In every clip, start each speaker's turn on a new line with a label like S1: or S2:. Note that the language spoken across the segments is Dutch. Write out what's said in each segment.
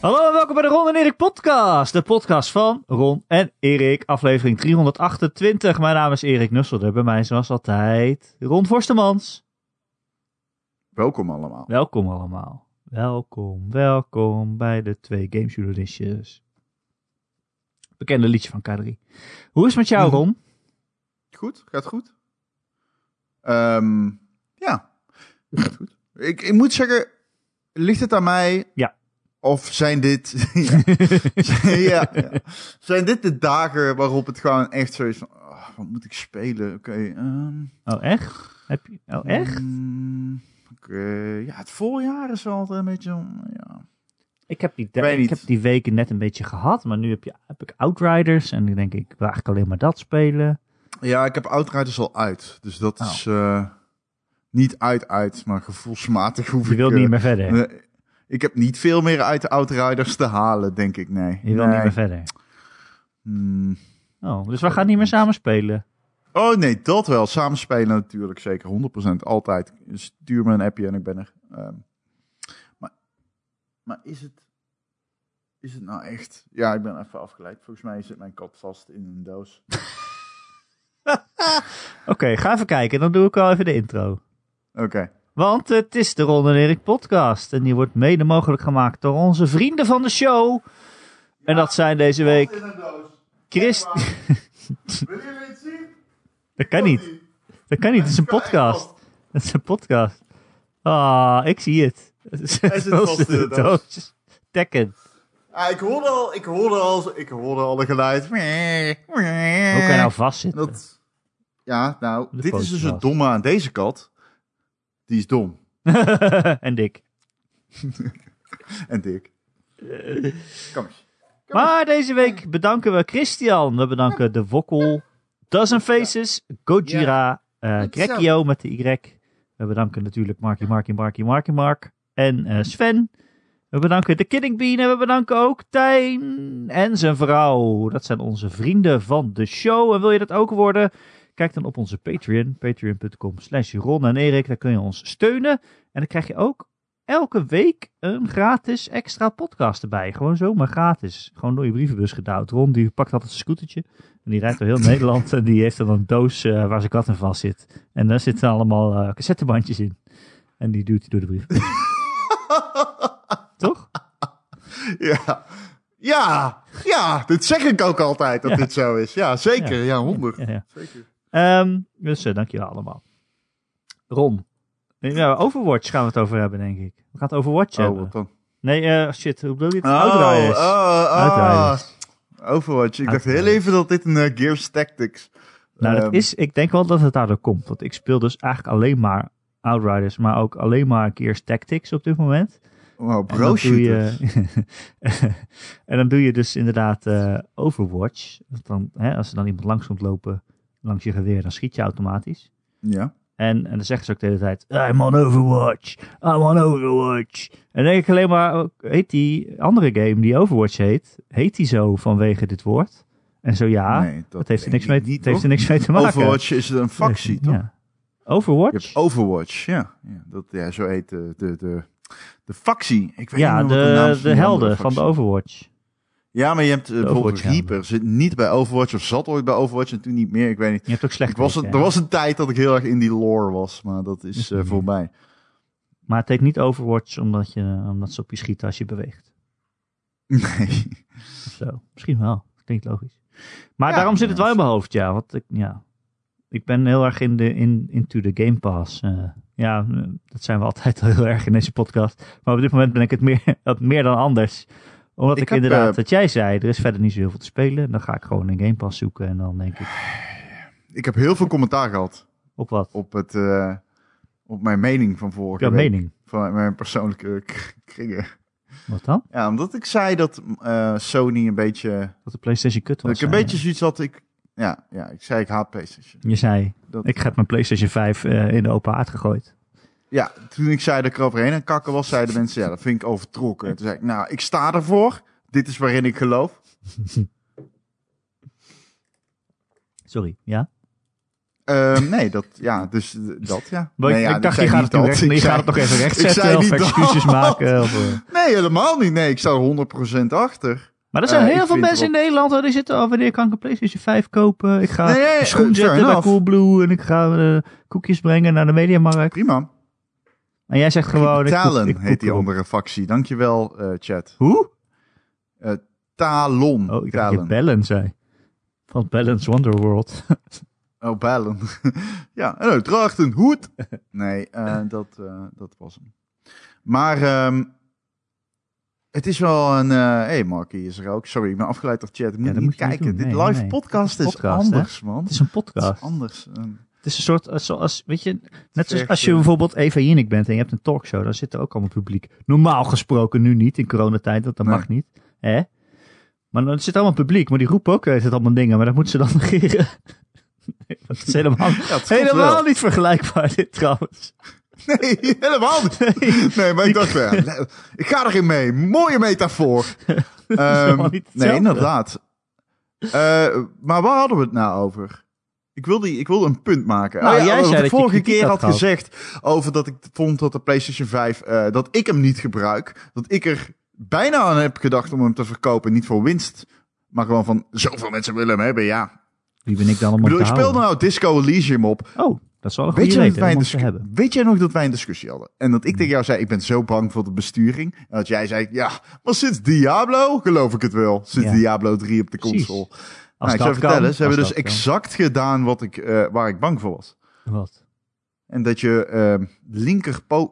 S1: Hallo en welkom bij de Ron en Erik podcast. De podcast van Ron en Erik, aflevering 328. Mijn naam is Erik Nusselder, bij mij zoals altijd Ron Forstemans.
S2: Welkom allemaal.
S1: Welkom allemaal. Welkom, welkom bij de twee gamejournalistjes. Bekende liedje van K3. Hoe is het met jou, Ron?
S2: Goed, gaat goed. Ehm, ja, gaat goed. Ik, ik moet zeggen, ligt het aan mij?
S1: Ja.
S2: Of zijn dit, ja. ja, ja. zijn dit de dagen waarop het gewoon echt zo is van, oh, wat moet ik spelen? Oké, ehm,
S1: Oh, echt? Heb je, oh, echt?
S2: mm, Oké, ja, het voorjaar is wel altijd een beetje, ja.
S1: Ik heb, die,
S2: Ik
S1: heb die weken net een beetje gehad, maar nu heb, je, heb ik Outriders en nu denk ik, ik wil eigenlijk alleen maar dat spelen.
S2: Ja, ik heb Outriders al uit, dus dat
S1: Oh.
S2: is eh, niet uit uit, maar gevoelsmatig hoef
S1: Je
S2: ik...
S1: wilt
S2: eh,
S1: niet meer verder.
S2: Ik heb niet veel meer uit de Outriders te halen, denk ik. Nee.
S1: Je wil
S2: nee.
S1: niet meer verder.
S2: Hmm.
S1: Oh, dus we gaan niet meer samen spelen.
S2: Oh nee, dat wel. Samenspelen natuurlijk, zeker. 100% altijd. Stuur me een appje en ik ben er. Ehm, maar, maar is het... Is het nou echt... Ja, ik ben even afgeleid. Volgens mij zit mijn kat vast in een doos.
S1: Oké, ga even kijken. Dan doe ik al even de intro.
S2: Oké.
S1: Want het is de Ron en Erik podcast. En die wordt mede mogelijk gemaakt door onze vrienden van de show. En dat zijn deze week
S2: In een doos.
S1: Chris...
S2: Wil je het zien?
S1: Dat kan niet. Dat kan niet. Het is een podcast. Het is een podcast. Ah, ik zie het. Het is
S2: de doos.
S1: Tekken.
S2: Ah, ik hoorde al, ik hoorde al, ik hoorde al een geluid.
S1: Hoe kan je nou vastzitten?
S2: Dat, ja, nou, dit is dus het domme aan deze kat. Die is dom.
S1: en dik.
S2: En dik. Kom eens.
S1: Maar deze week bedanken we Christian. We bedanken de Wokkel, Dozen Faces, Gojira,
S2: zo.
S1: Grekio met de Y. We bedanken natuurlijk Marky, Marky, Marky, Marky, Mark en eh, Sven. We bedanken de Kidding Bean en we bedanken ook Tijn en zijn vrouw. Dat zijn onze vrienden van de show. En wil je dat ook worden? Kijk dan op onze Patreon, patreon.com slash Ron en Erik. Daar kun je ons steunen. En dan krijg je ook elke week een gratis extra podcast erbij. Gewoon zomaar gratis. Gewoon door je brievenbus gedouwd. Ron die pakt altijd een scootertje. En die rijdt door heel Nederland. En die heeft dan een doos eh, waar zijn kat in vast zit. En daar zitten allemaal eh, cassettebandjes in. En die duwt hij door de brievenbus. Toch?
S2: Ja. Ja, ja, dit zeg ik ook altijd dat
S1: Ja.
S2: dit zo is. Ja, zeker.
S1: Ja.
S2: Ja, honderd.
S1: Ja, ja.
S2: Zeker.
S1: Ehm, dus uh, dankjewel allemaal. Ron. Ja, Overwatch gaan we het over hebben, denk ik. We gaan het Overwatch
S2: Oh,
S1: hebben.
S2: wat dan?
S1: Nee, eh, shit. Hoe bedoel je het?
S2: Oh,
S1: Outriders.
S2: oh, oh.
S1: Outriders.
S2: Overwatch. Ik dacht heel even dat dit een eh, Gears Tactics...
S1: Nou, dat
S2: ehm,
S1: is, ik denk wel dat het daardoor komt. Want ik speel dus eigenlijk alleen maar Outriders, maar ook alleen maar Gears Tactics op dit moment.
S2: Wow,
S1: En dan
S2: bro
S1: je,
S2: shooters.
S1: en dan doe je dus inderdaad eh, Overwatch. Dan, hè, als er dan iemand langs komt lopen, langs je geweer, dan schiet je automatisch.
S2: Ja.
S1: En, en dan zeggen ze ook de hele tijd, I'm on Overwatch, I'm on Overwatch. En dan denk ik alleen maar, heet die andere game die Overwatch heet, heet die zo vanwege dit woord? En zo ja,
S2: Nee,
S1: dat heeft er niks mee,
S2: niet,
S1: het heeft er
S2: hoor.
S1: niks mee te maken.
S2: Overwatch is een factie, toch?
S1: Ja. Overwatch?
S2: Je hebt Overwatch, ja. ja, dat, ja zo heet de, de, de, de factie. Ik weet
S1: ja,
S2: niet
S1: de, de
S2: die
S1: helden van de. Overwatch.
S2: Ja, maar je hebt eh, bijvoorbeeld
S1: Overwatch-helden.
S2: Reaper. Zit niet bij Overwatch of zat ooit bij Overwatch en toen niet meer. Ik weet niet.
S1: Je hebt ook slecht
S2: Ik was,
S1: weten,
S2: er was een tijd dat ik heel erg in die lore was, maar dat is
S1: meer.
S2: voorbij.
S1: Maar het heet niet Overwatch omdat, je, omdat ze op je schieten als je beweegt.
S2: Nee.
S1: Of zo. Misschien wel. Klinkt logisch. Maar
S2: Ja,
S1: daarom zit het wel in mijn hoofd, ja. Want ik, ja. ik ben heel erg in de, in, into the Game Pass. eh. ja, dat zijn we altijd heel erg in deze podcast. Maar op dit moment ben ik het meer, het meer dan anders. Omdat ik,
S2: Ik heb,
S1: inderdaad,
S2: eh,
S1: wat jij zei, er is verder niet zo heel veel te spelen. Dan ga ik gewoon een Game Pass zoeken en dan denk ik,
S2: Ik heb heel veel commentaar gehad
S1: op wat?
S2: op, het, eh, op mijn mening van vorige week.
S1: mening.
S2: Van mijn persoonlijke kringen.
S1: Wat dan?
S2: Ja, omdat ik zei dat eh, Sony een beetje...
S1: Dat de PlayStation kut
S2: Dat
S1: was.
S2: ik een
S1: zei
S2: beetje zoiets had... Ik, ja, ja, ik zei ik haat PlayStation.
S1: je. Zei,
S2: Dat,
S1: ik heb mijn PlayStation 5 eh, in de open haard gegooid.
S2: Ja, toen ik zei dat ik er overheen aan het kakken was, zeiden mensen, ja, dat vind ik overtrokken. En toen zei ik, nou, ik sta ervoor. Dit is waarin ik geloof.
S1: Sorry, ja?
S2: Ehm, nee, dat, ja, dus eh, dat, ja.
S1: Maar ik-
S2: nee, ja,
S1: ik dacht, je gaat, het,
S2: dat.
S1: recht,
S2: Ik
S1: je gaat het nog even
S2: ik
S1: rechtzetten of
S2: niet
S1: excuses
S2: dat.
S1: maken. Of, eh.
S2: Nee, helemaal niet. Nee, ik sta er 100% achter.
S1: Maar er zijn
S2: Eh,
S1: heel
S2: ik
S1: veel mensen in Nederland hoor, die zitten, oh, wanneer kan ik een PlayStation 5 kopen? Ik ga
S2: Nee, nee,
S1: schoen
S2: eh,
S1: zetten bij. Coolblue en ik ga eh, koekjes brengen naar de Mediamarkt.
S2: Prima.
S1: En jij zegt gewoon... ik
S2: Talon
S1: ik
S2: heet die andere factie. Dankjewel, eh chat.
S1: Hoe?
S2: Talon.
S1: Oh, ik dacht
S2: Talon.
S1: Bellen zei. Van Balance Wonderworld.
S2: Oh, Ballen. ja, en draagt een hoed. Nee, eh, dat, dat was hem. Maar ehm, het is wel een... eh hey, Marky is er ook. Sorry, ik ben afgeleid door chat. Ik moet
S1: dat
S2: niet
S1: moet je niet
S2: kijken. Dit
S1: Nee,
S2: live
S1: nee.
S2: podcast is
S1: podcast,
S2: anders, man.
S1: Het is een
S2: Het
S1: podcast.
S2: is anders. Ehm,
S1: is een soort, eh, zoals, weet je, net zoals als je
S2: eh,
S1: bijvoorbeeld Eva Jinek bent en je hebt een talkshow, dan zit er ook allemaal publiek. Normaal gesproken nu niet, in coronatijd, want dat
S2: Nee.
S1: mag niet. Hè? Maar dan zit allemaal publiek, maar die roepen ook het allemaal dingen, maar dat moeten ze dan negeren. Nee, dat is helemaal,
S2: ja,
S1: helemaal
S2: wel.
S1: niet vergelijkbaar dit trouwens.
S2: Nee, helemaal niet. Nee, maar ik dacht, ja, ik ga erin mee. Mooie metafoor. Ehm, nee, inderdaad. Eh, maar waar hadden we het nou over? Ik wilde, ik wilde een punt maken.
S1: Nou,
S2: Oh
S1: jij
S2: wat
S1: zei
S2: ik de vorige keer
S1: had
S2: gezegd over dat ik vond dat de PlayStation 5, eh, dat ik hem niet gebruik. Dat ik er bijna aan heb gedacht om hem te verkopen. Niet voor winst, maar gewoon van zoveel mensen willen hem hebben. Ja.
S1: Wie ben ik dan om
S2: Ik bedoel, ik speelde nou Disco Elysium op.
S1: Oh, dat is wel een
S2: Weet
S1: goede reden om te hebben.
S2: weet jij nog dat wij een discussie hadden? En dat ik tegen jou zei, ik ben zo bang voor de besturing. En dat jij zei, ja, maar sinds Diablo geloof ik het wel. Sinds
S1: Ja.
S2: Diablo 3 op de console. Nou, ik zou vertellen,
S1: kan,
S2: ze hebben dus
S1: kan.
S2: exact gedaan wat ik, eh, waar ik bang voor was.
S1: Wat?
S2: En dat je eh, linker po-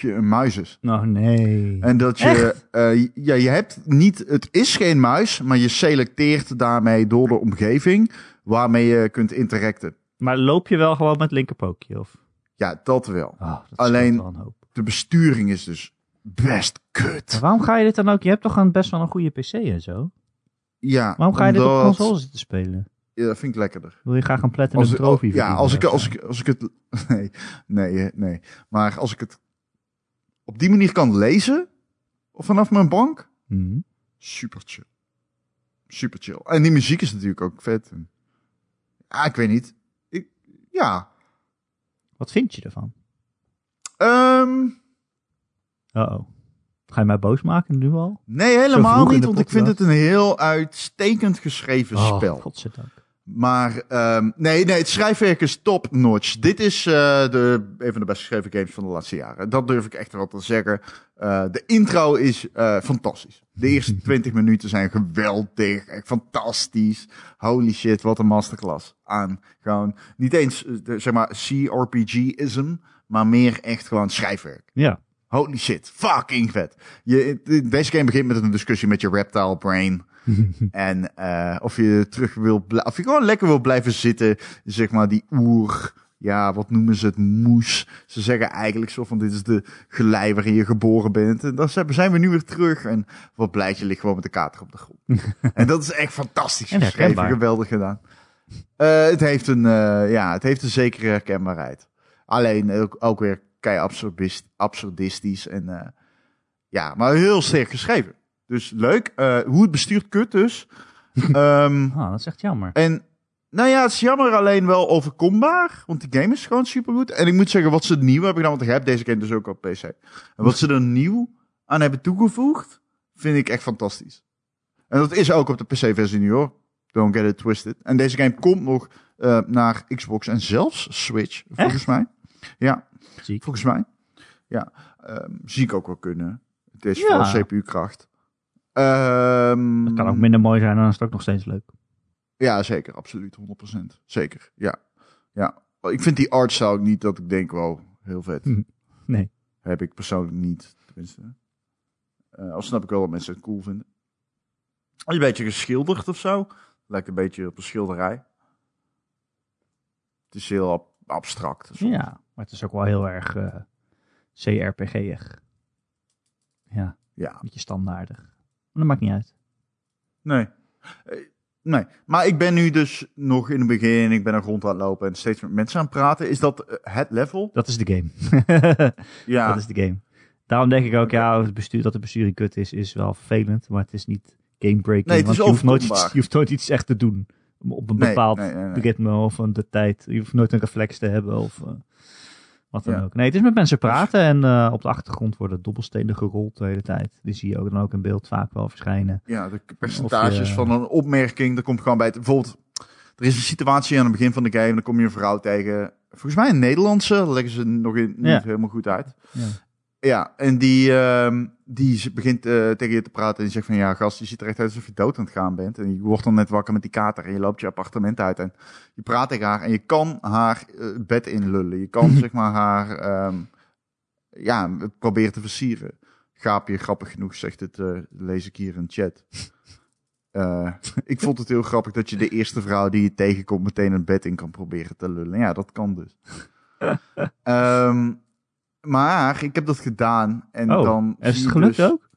S2: een muis is.
S1: Nou, nee.
S2: En dat je, eh, ja, je hebt niet, het is geen muis, maar je selecteert daarmee door de omgeving waarmee je kunt interacten.
S1: Maar loop je wel gewoon met linkerpookje? Of?
S2: Ja, dat wel.
S1: Oh, dat
S2: Alleen-
S1: wel.
S2: De besturing is dus best kut.
S1: Maar waarom ga je dit dan ook? Je hebt toch een best wel een goede PC en zo?
S2: Ja,
S1: Waarom ga je dit op console zitten spelen?
S2: Ja, dat vind ik lekkerder.
S1: Wil je graag een platinum
S2: Als,
S1: trophy
S2: ja,
S1: verdienen
S2: als ik, als, ik, als ik het... Nee, nee, nee. Maar als ik het op die manier kan lezen, of vanaf mijn bank,
S1: Mhm.
S2: super chill. Super chill. En die muziek is natuurlijk ook vet. En- Ja, ik weet niet. Ik, ja.
S1: Wat vind je ervan?
S2: Ehm,
S1: Uh-oh. Ga je mij boos maken nu al?
S2: nee, helemaal niet, want ik vind het een heel uitstekend geschreven
S1: Oh,
S2: spel.
S1: godzijdank.
S2: Maar ehm, nee, nee, het schrijfwerk is top-notch. Dit is eh, de, een van de best geschreven games van de laatste jaren. Dat durf ik echt wel te zeggen. Eh, de intro is eh, fantastisch. De eerste 20 minuten zijn geweldig. Echt fantastisch. Holy shit, wat een masterclass. Aan gewoon, niet eens, de, zeg maar, CRPG-ism, maar meer echt gewoon schrijfwerk.
S1: Ja.
S2: Holy shit, fucking vet. Je, deze game begint met een discussie met je reptile brain. En eh, of je terug wil, of je gewoon lekker wil blijven zitten, zeg maar die oer, ja, wat noemen ze het, moes. Ze zeggen eigenlijk zo van, dit is de gelei waarin je geboren bent. En dan zijn we nu weer terug. En wat blijkt, je ligt gewoon met de kater op de grond. en dat is echt fantastisch
S1: En
S2: geschreven, geweldig gedaan. Eh, het heeft een, eh, ja, het heeft een zekere herkenbaarheid. Alleen ook, ook weer kei absurdist, absurdistisch en eh, ja, maar heel sterk geschreven. Dus leuk. Eh, hoe het bestuurt, kut dus. Ehm,
S1: Ah, dat is echt jammer.
S2: en nou ja, het is jammer alleen wel overkombaar. Want die game is gewoon supergoed. En ik moet zeggen, wat ze nieuw hebben gedaan, want ik heb deze game dus ook op PC. En wat ze er nieuw aan hebben toegevoegd, vind ik echt fantastisch. En dat is ook op de PC-versie nu hoor. Don't get it twisted. En deze game komt nog eh, naar Xbox en zelfs Switch, volgens mij. Ja,
S1: Ziek.
S2: volgens mij. Ja, ehm, zie ik ook wel kunnen. Het is
S1: Ja.
S2: vooral CPU-kracht. Ehm,
S1: Dat kan ook minder mooi zijn, dan is het ook nog steeds leuk.
S2: ja, zeker. Absoluut. 100%. Zeker. Ja. Ja. Ik vind die art style niet dat ik denk, wow, heel vet.
S1: Nee.
S2: Heb ik persoonlijk niet, tenminste. Eh al snap ik wel dat mensen het cool vinden. Een beetje geschilderd of zo. Lijkt een beetje op een schilderij. Het is heel abstract. soms.
S1: Ja, maar het is ook wel heel erg eh CRPG-ig. Ja,
S2: Ja.
S1: een beetje standaardig. Maar dat maakt niet uit.
S2: Nee. Eh, Nee. Maar ik ben nu dus nog in het begin. Ik ben er rond aan het lopen en steeds met mensen aan het praten. Is dat eh, het level?
S1: Dat is de game.
S2: Ja.
S1: Dat is de game. Daarom denk ik ook, ja, het bestuur, dat de besturing kut is, is wel vervelend. Maar het is niet game-breaking.
S2: Nee, het
S1: want
S2: is
S1: je hoeft, nooit iets, je hoeft nooit iets echt te doen. Op een bepaald
S2: nee, nee, nee.
S1: ritme of een de tijd. Je hoeft nooit een reflex te hebben of eh, wat dan
S2: Ja.
S1: ook. Nee, het is met mensen praten en eh, op de achtergrond worden dobbelstenen gerold de hele tijd. Die zie je ook dan ook in beeld vaak wel verschijnen.
S2: Ja, de percentages
S1: je-
S2: van een opmerking, dat komt gewoon bij het. Bijvoorbeeld, er is een situatie aan het begin van de game, dan kom je een vrouw tegen. Volgens mij een Nederlandse, leggen ze nog in, niet
S1: Ja.
S2: helemaal goed uit.
S1: Ja.
S2: Ja, en die, ehm, die begint eh, tegen je te praten en die zegt van ja, gast, je ziet er echt uit alsof je dood aan het gaan bent. En je wordt dan net wakker met die kater en je loopt je appartement uit en je praat tegen haar en je kan haar eh, bed inlullen. Je kan zeg maar haar, ehm, ja, proberen te versieren. Gaapje, grappig genoeg zegt het, eh, lees ik hier in chat. Ik vond het heel grappig dat je de eerste vrouw die je tegenkomt meteen een bed in kan proberen te lullen. Ja, dat kan dus. Ehm, maar ik heb dat gedaan en
S1: Oh,
S2: dan.
S1: Is
S2: zie
S1: het gelukt
S2: dus-
S1: ook?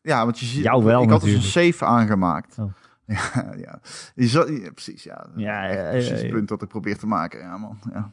S2: Ja, want je ziet.
S1: Jou wel
S2: ik had dus een save aangemaakt.
S1: Oh.
S2: Ja, ja. Je zat, ja, precies, ja.
S1: Ja, ja,
S2: precies het punt dat ik probeer te maken. Ja, man. Ja.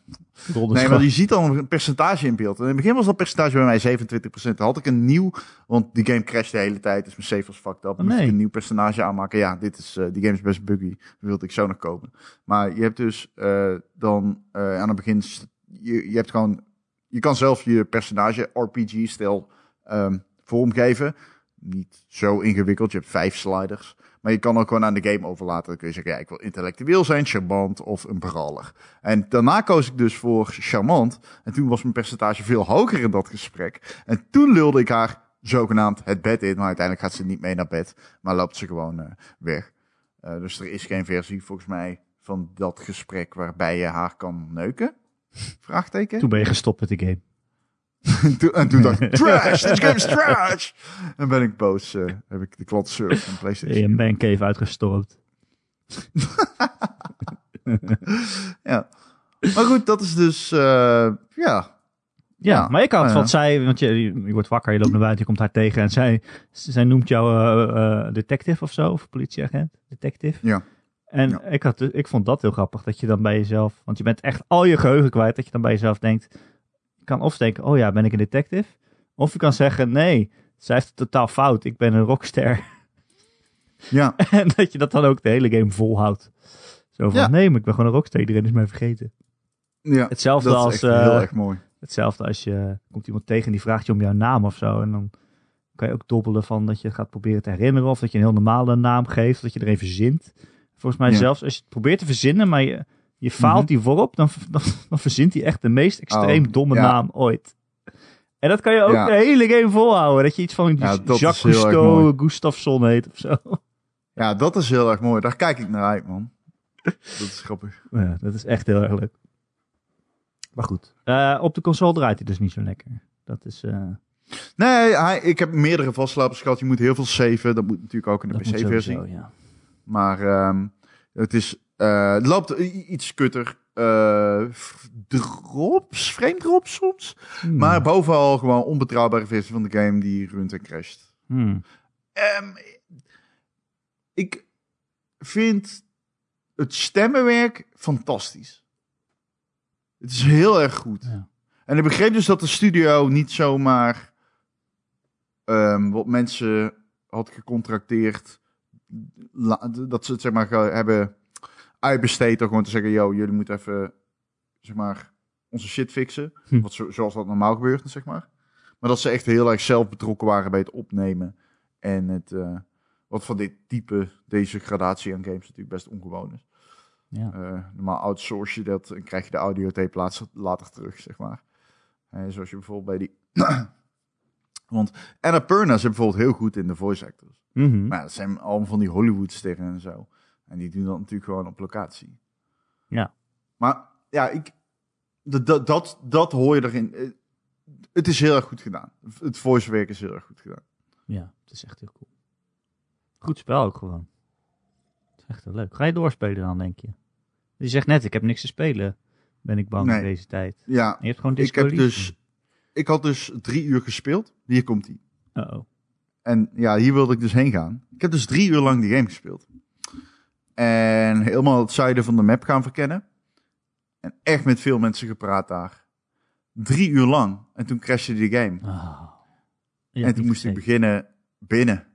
S2: Nee, maar je ziet dan een percentage in beeld. En in het begin was dat percentage bij mij 27%. Dan had ik een nieuw, want die game crasht de hele tijd, dus mijn save was fucked up. Dan moest
S1: nee.
S2: ik een nieuw personage aanmaken. Ja, dit is, eh, die game is best buggy. Dat wilde ik zo nog kopen. Maar je hebt dus eh, dan eh, aan het begin, je, je hebt gewoon, je kan zelf je personage RPG-stijl ehm, vormgeven. Niet zo ingewikkeld, je hebt vijf sliders. Maar je kan ook gewoon aan de game overlaten. Dan kun je zeggen, ja, ik wil intellectueel zijn, charmant of een brawler. En daarna koos ik dus voor charmant. En toen was mijn percentage veel hoger in dat gesprek. En toen lulde ik haar zogenaamd het bed in. Maar uiteindelijk gaat ze niet mee naar bed. Maar loopt ze gewoon eh, weg. Eh, dus er is geen versie volgens mij van dat gesprek waarbij je haar kan neuken. Vraagteken.
S1: Toen ben je gestopt met de game.
S2: En toen, en toen dacht ik, trash, this game is trash. En ben ik boos, eh, heb ik de klantenservice van PlayStation.
S1: Je bent even uitgestorpt.
S2: Ja. Maar goed, dat is dus, eh, ja.
S1: Ja,
S2: Ja,
S1: maar ik had wat zij, want je, je wordt wakker, je loopt naar buiten, je komt haar tegen en zij, zij noemt jou eh, detective of zo, of politieagent, detective.
S2: Ja.
S1: En
S2: Ja.
S1: ik, had, ik vond dat heel grappig, dat je dan bij jezelf, want je bent echt al je geheugen kwijt, dat je dan bij jezelf denkt, je kan of denken, oh ja, ben ik een detective? Of je kan zeggen, nee, zij heeft het totaal fout, ik ben een rockster.
S2: Ja,
S1: en dat je dat dan ook de hele game volhoudt. Zo van,
S2: Ja.
S1: nee, maar ik ben gewoon een rockster, iedereen is mij vergeten.
S2: ja.
S1: Hetzelfde
S2: dat is
S1: als...
S2: echt
S1: eh,
S2: heel erg mooi.
S1: Hetzelfde als je komt iemand tegen en die vraagt je om jouw naam of zo. En dan kan je ook dobbelen van dat je gaat proberen te herinneren. Of dat je een heel normale naam geeft. Of dat je er even verzint. Volgens mij
S2: Ja.
S1: zelfs als je het probeert te verzinnen, maar je, je faalt
S2: Mhm.
S1: die voorop. Dan, dan, dan verzint hij echt de meest extreem
S2: Oh,
S1: domme
S2: ja.
S1: naam ooit. En dat kan je ook
S2: Ja.
S1: de hele game volhouden. Dat je iets van Jacques Cousteau. Gustafsson heet of zo.
S2: Ja, dat is heel erg mooi. Daar kijk ik naar uit, man. Dat is grappig.
S1: Ja, dat is echt heel erg leuk. Maar goed. Eh, op de console draait hij dus niet zo lekker. Dat is... eh,
S2: Nee, hij, ik heb meerdere vastlopers gehad. Je moet heel veel saven. Dat moet natuurlijk ook in de PC-versie.
S1: ja.
S2: Maar ehm, het, is, eh, het loopt iets kutter. f- drops, frame drops soms.
S1: Hmm.
S2: Maar bovenal gewoon onbetrouwbare versie van de game die runt en crasht.
S1: Hmm.
S2: Ehm, ik vind het stemmenwerk fantastisch. Het is heel erg goed.
S1: Ja.
S2: En ik begreep dus dat de studio niet zomaar ehm, wat mensen had gecontracteerd. Dat ze het zeg maar hebben uitbesteed door gewoon te zeggen: Yo, jullie moeten even zeg maar onze shit fixen.
S1: Hm.
S2: Wat zo, zoals dat normaal gebeurt, zeg maar. Maar dat ze echt heel erg zelf betrokken waren bij het opnemen. En het, eh, wat van dit type, deze gradatie aan games natuurlijk best ongewoon is.
S1: Ja.
S2: Eh, normaal outsource je dat en krijg je de audiotape later, later terug, zeg maar. Zoals je bijvoorbeeld bij die... Want Annapurna is bijvoorbeeld heel goed in de voice actors.
S1: Mhm.
S2: Maar dat zijn allemaal van die Hollywood-sterren en zo. En die doen dat natuurlijk gewoon op locatie.
S1: Ja.
S2: Maar ja, ik, dat, dat, dat, hoor je erin. Eh, Het is heel erg goed gedaan. Het voicewerk is heel erg goed gedaan.
S1: Ja, het is echt heel cool. Goed spel ook gewoon. Het is echt heel leuk. Ga je doorspelen dan, denk je? Je zegt net, ik heb niks te spelen. Ben ik bang
S2: Nee.
S1: in deze tijd.
S2: Ja,
S1: En je hebt gewoon
S2: ik
S1: Disco
S2: heb
S1: Elysium.
S2: dus... Ik had dus drie uur gespeeld. Hier komt hij.
S1: Uh-oh.
S2: En ja, hier wilde ik dus heen gaan. Ik heb dus drie uur lang die game gespeeld. En helemaal het zuiden van de map gaan verkennen. En echt met veel mensen gepraat daar. Drie uur lang. En toen crashte die game.
S1: Oh.
S2: en toen moest ik beginnen binnen.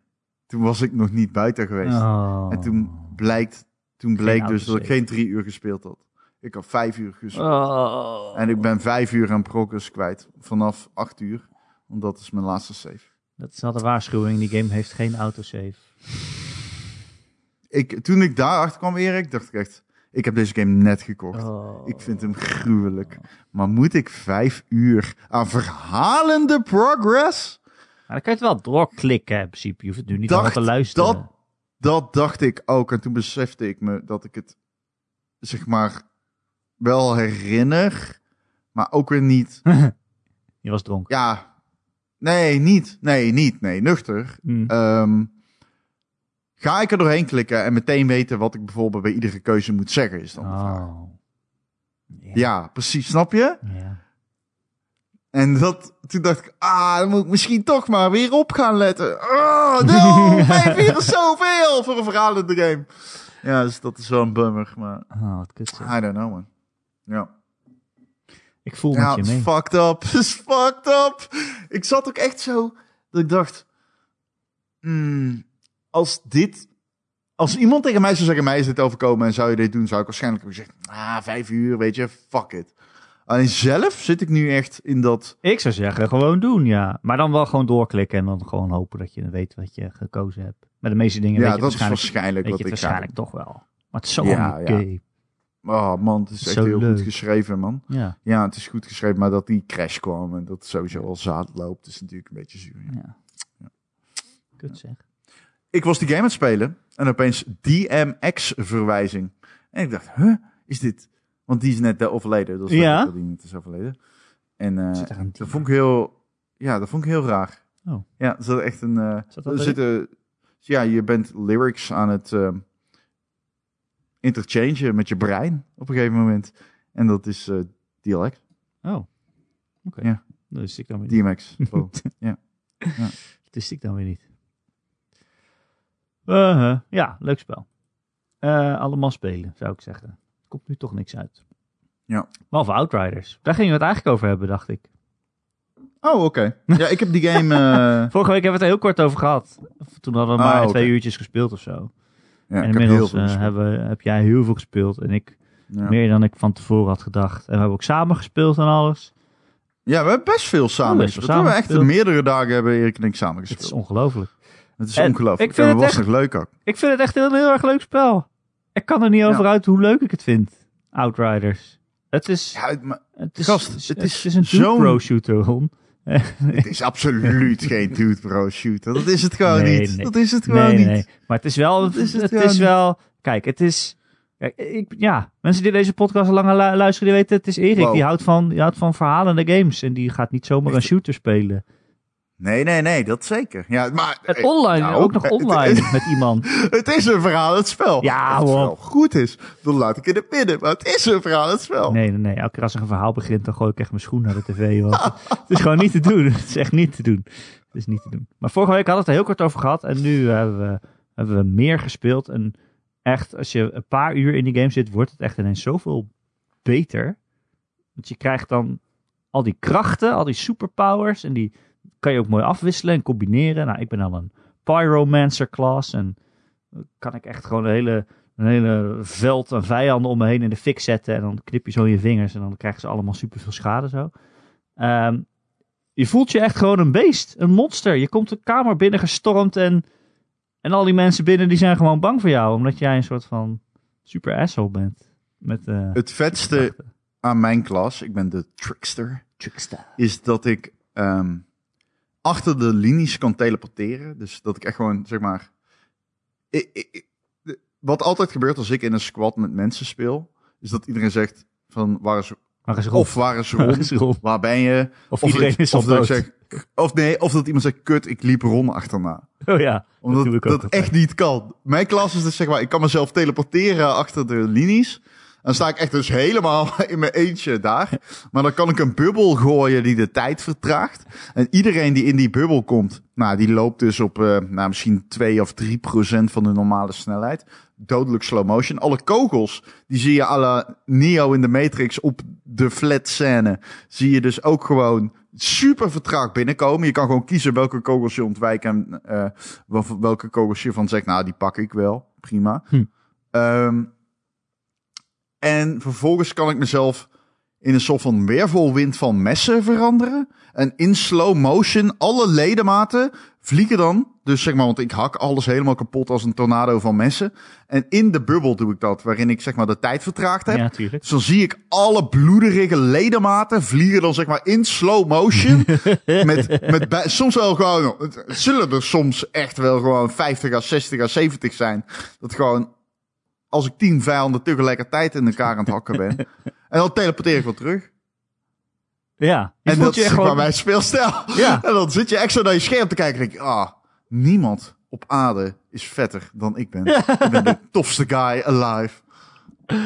S2: Toen was ik nog niet buiten geweest.
S1: Oh.
S2: En toen blijkt Toen bleek dus dat ik geen drie uur gespeeld had. Ik had vijf uur gespeeld.
S1: Oh.
S2: En ik ben vijf uur aan progress kwijt. Vanaf acht uur. Want dat is mijn laatste save.
S1: Dat is al de waarschuwing. Die game heeft geen autosave.
S2: Ik, toen ik daar achter kwam, Erik, dacht ik echt... Ik heb deze game net gekocht.
S1: Oh.
S2: Ik vind hem gruwelijk. Maar moet ik vijf uur aan verhalende progress?
S1: Maar dan kan je het wel doorklikken in principe. Je hoeft het nu niet
S2: Dacht
S1: te luisteren.
S2: dat- Dat dacht ik ook. En toen besefte ik me dat ik het, zeg maar, wel herinner. Maar ook weer niet.
S1: Je was dronken.
S2: Ja, nee, niet. Nee, niet. Nee, nuchter.
S1: Mm.
S2: Ehm, ga ik er doorheen klikken en meteen weten wat ik bijvoorbeeld bij iedere keuze moet zeggen, is dan de vraag.
S1: oh. Ja.
S2: Ja, precies, snap je? En dat, toen dacht ik, ah, dan moet ik misschien toch maar weer op gaan letten. Oh, no, vijf uur is zoveel voor een verhalende game. Ja, dus dat is wel een bummer, maar
S1: Oh, wat kut.
S2: I don't know, man. Ja,
S1: Ik voel
S2: ja
S1: met je
S2: is
S1: mee.
S2: fucked up. Is fucked up. Ik zat ook echt zo, dat ik dacht, hmm, als dit, als iemand tegen mij zou zeggen, mij is dit overkomen en zou je dit doen, zou ik waarschijnlijk hebben gezegd, ah, vijf uur, weet je, fuck it. Alleen zelf zit ik nu echt in dat,
S1: Ik zou zeggen, gewoon doen, ja. Maar dan wel gewoon doorklikken en dan gewoon hopen dat je weet wat je gekozen hebt. Met de meeste dingen weet
S2: ja,
S1: je
S2: dat is
S1: waarschijnlijk,
S2: waarschijnlijk
S1: weet
S2: wat
S1: je
S2: ik
S1: het
S2: ga
S1: waarschijnlijk toch wel. Maar het is zo
S2: Ja,
S1: oké.
S2: ja. Oh man, het is echt heel
S1: leuk.
S2: goed geschreven, man.
S1: Ja.
S2: Ja, het is goed geschreven, maar dat die crash kwam en dat sowieso al zaad loopt, is natuurlijk een beetje zuur. ja.
S1: ja. Kut zeg.
S2: Ik was die game aan het spelen en opeens DMX-verwijzing. En ik dacht, huh, is dit... Want die is net eh, overleden, dat is
S1: Ja?
S2: dat die niet is overleden. En
S1: een
S2: dat vond ik heel... Ja, dat vond ik heel raar.
S1: Oh.
S2: Ja, er zat echt een...
S1: Zat
S2: er
S1: erin?
S2: zitten... Ja, je bent lyrics aan het interchangen met je brein op een gegeven moment. En dat is eh DLX.
S1: Oh. Oké.
S2: Ja.
S1: Dat wist ik dan weer niet.
S2: DMX. Oh.
S1: Dat wist ik dan weer niet. Uh, ja, leuk spel. Eh, allemaal spelen, zou ik zeggen. Komt nu toch niks uit.
S2: Ja.
S1: Behalve Outriders. Daar gingen we het eigenlijk over hebben, dacht ik.
S2: Oh, oké. Ja, ik heb die game... eh,
S1: Vorige week hebben we het er heel kort over gehad. Toen hadden we
S2: Ah,
S1: maar
S2: oké.
S1: twee uurtjes gespeeld of zo.
S2: Ja,
S1: en
S2: heb
S1: inmiddels
S2: veel
S1: eh,
S2: gespeeld.
S1: hebben, heb jij heel veel gespeeld. En ik meer dan ik van tevoren had gedacht. En we hebben ook samen gespeeld en alles.
S2: Ja, we hebben best veel samen
S1: Oh,
S2: gespeeld. We hebben echt meerdere dagen hebben Erik en ik samen
S1: Het is
S2: gespeeld.
S1: ongelooflijk.
S2: Het is
S1: en
S2: ongelooflijk.
S1: ik vind
S2: en
S1: het
S2: was
S1: echt-
S2: leuk ook.
S1: Ik vind het echt een heel erg leuk spel. Ik kan er niet over
S2: Ja.
S1: uit hoe leuk ik het vind. Outriders. Het is,
S2: Ja, het- maar
S1: het is,
S2: gast,
S1: het
S2: het
S1: is,
S2: is
S1: een Pro shooter, Ron.
S2: het is absoluut geen dude bro shooter. Dat is het gewoon
S1: Nee,
S2: niet.
S1: nee.
S2: Dat is het gewoon
S1: Nee,
S2: niet.
S1: Maar het is wel, het
S2: is het
S1: het wel, kijk, het is, kijk, ik, ja, mensen die deze podcast al lang lu- luisteren, die weten, het is Erik.
S2: Wow.
S1: Die houdt van, die houdt van verhalende games. En die gaat niet zomaar een shooter spelen.
S2: Nee, nee, nee, dat zeker. Ja, maar eh,
S1: online,
S2: nou,
S1: ook nog
S2: het-
S1: online
S2: Het,
S1: met iemand.
S2: het is een verhaal, het spel.
S1: Ja,
S2: Als het
S1: hoor.
S2: spel goed is, dan laat ik in het midden. Maar het is een verhaal, het spel.
S1: Nee, nee, nee. Elke keer als er een verhaal begint, dan gooi ik echt mijn schoen naar de tv. Want het is gewoon niet te doen. Het is echt niet te doen. Het is niet te doen. Maar vorige week hadden we het er heel kort over gehad. En nu hebben we, hebben we meer gespeeld. En echt, als je een paar uur in die game zit, wordt het echt ineens zoveel beter. Want je krijgt dan al die krachten, al die superpowers. En die kan je ook mooi afwisselen en combineren. Nou, ik ben dan een Pyromancer class. En dan kan ik echt gewoon een hele, een hele veld aan vijanden om me heen in de fik zetten. En dan knip je zo in je vingers en dan krijgen ze allemaal superveel schade zo. Ehm, je voelt je echt gewoon een beest, een monster. Je komt de kamer binnen gestormd en, en al die mensen binnen die zijn gewoon bang voor jou. Omdat jij een soort van super asshole bent. Met, eh,
S2: Het vetste aan mijn klas, ik ben de trickster,
S1: trickster.
S2: is dat ik ehm, achter de linies kan teleporteren. Dus dat ik echt gewoon, zeg maar... ik- wat altijd gebeurt als ik in een squad met mensen speel, is dat iedereen zegt van waar is
S1: is
S2: of waar is
S1: Waar
S2: Ron,
S1: is Rob?
S2: waar ben je?
S1: Of,
S2: Of
S1: iedereen
S2: dat-
S1: is
S2: of dat
S1: dood.
S2: zeg, of nee, of dat iemand zegt kut, ik liep Ron achterna.
S1: Oh ja,
S2: Omdat dat,
S1: ik ook altijd.
S2: echt niet kan. Mijn klas is dus zeg maar, ik kan mezelf teleporteren achter de linies. Dan sta ik echt dus helemaal in mijn eentje daar. Maar dan kan ik een bubbel gooien die de tijd vertraagt. En iedereen die in die bubbel komt, nou, die loopt dus op eh, nou, misschien 2 of 3 procent van de normale snelheid. Dodelijk slow motion. Alle kogels, die zie je à la Neo in de Matrix op de flat scène. Zie je dus ook gewoon super vertraagd binnenkomen. Je kan gewoon kiezen welke kogels je ontwijkt en eh, wel- welke kogels je van zegt, nou, die pak ik wel. Prima.
S1: Hm.
S2: Ehm, en vervolgens kan ik mezelf in een soort van weervolwind van messen veranderen. En in slow motion, alle ledematen vliegen dan. Dus zeg maar, want ik hak alles helemaal kapot als een tornado van messen. En in de bubbel doe ik dat, waarin ik zeg maar de tijd vertraagd heb.
S1: Ja, tuurlijk.
S2: Dus dan zie ik alle bloederige ledematen vliegen dan zeg maar in slow motion. met, met bij- soms wel gewoon, het zullen er soms echt wel gewoon 50 à 60 à 70 zijn. Dat gewoon, als ik tien vijanden tegelijkertijd in elkaar aan het hakken ben. en dan teleporteer ik wel terug.
S1: Ja. Je
S2: en dat
S1: je
S2: is
S1: gewoon...
S2: mijn speelstijl.
S1: Ja.
S2: En dan zit je extra naar je scherm te kijken en denk je, ah, niemand op aarde is vetter dan ik ben. ik ben de tofste guy alive.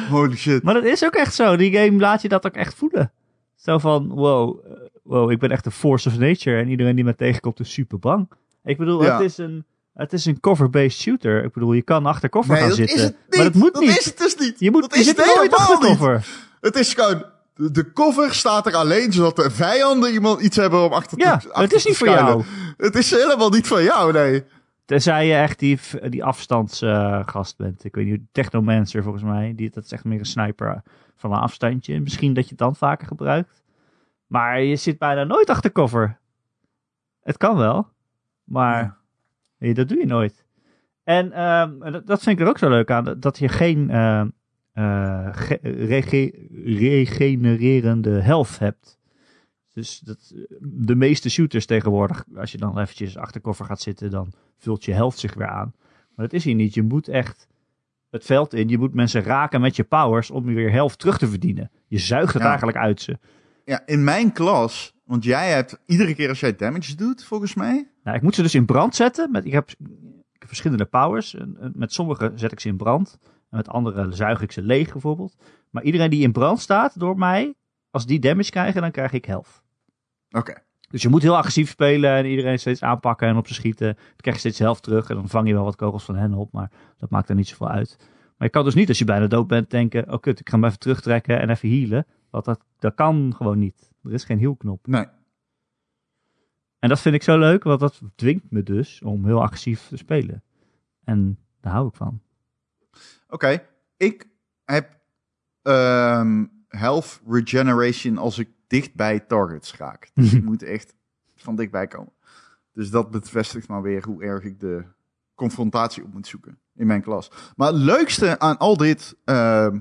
S2: Holy shit.
S1: Maar dat is ook echt zo. Die game laat je dat ook echt voelen. Zo van, wow, eh, wow, ik ben echt een force of nature. En iedereen die me tegenkomt is super bang. Ik bedoel,
S2: Ja.
S1: het is een, het is een cover-based shooter. Ik bedoel, je kan achter cover gaan
S2: dat
S1: zitten.
S2: is het niet.
S1: Maar dat moet
S2: dat
S1: niet.
S2: is het dus niet.
S1: je moet,
S2: dat
S1: je
S2: is
S1: zit nooit
S2: helemaal
S1: achter cover.
S2: Het is gewoon, de, cover staat er alleen zodat de vijanden iemand iets hebben om achter te
S1: Ja,
S2: achter
S1: het is
S2: te
S1: niet voor jou.
S2: Het is helemaal niet van jou, nee.
S1: Tenzij je echt die, die afstandsgast bent. Ik weet niet, Technomancer volgens mij. Die, dat is echt meer een sniper van een afstandje. Misschien dat je het dan vaker gebruikt. Maar je zit bijna nooit achter cover. Het kan wel. Maar
S2: Ja.
S1: Nee, dat doe je nooit. En ehm, dat, dat vind ik er ook zo leuk aan. dat- je geen ehm, eh, ge- rege- regenererende health hebt. Dus dat, de meeste shooters tegenwoordig, als je dan eventjes achter cover gaat zitten, dan vult je health zich weer aan. Maar dat is hier niet. Je moet echt het veld in. Je moet mensen raken met je powers om weer health terug te verdienen. Je zuigt het
S2: Ja.
S1: eigenlijk uit ze.
S2: Ja, in mijn klas, want jij hebt iedere keer als jij damage doet, volgens mij.
S1: Nou, ik moet ze dus in brand zetten. Met, ik, heb, ik heb verschillende powers. Met sommige zet ik ze in brand. En met andere zuig ik ze leeg bijvoorbeeld. Maar iedereen die in brand staat door mij, als die damage krijgen, dan krijg ik health.
S2: Oké.
S1: Dus je moet heel agressief spelen en iedereen steeds aanpakken en op ze schieten. Dan krijg je steeds helft terug en dan vang je wel wat kogels van hen op. Maar dat maakt er niet zoveel uit. Maar je kan dus niet als je bijna dood bent denken, oh kut, ik ga hem even terugtrekken en even healen. Want dat, dat kan gewoon niet. Er is geen healknop.
S2: Nee.
S1: En dat vind ik zo leuk, want dat dwingt me dus om heel agressief te spelen. En daar hou ik van.
S2: Oké, ik heb ehm, health regeneration als ik dicht bij targets raak. Dus ik moet echt van dichtbij komen. Dus dat bevestigt maar weer hoe erg ik de confrontatie op moet zoeken in mijn klas. Maar het leukste aan al dit, ehm,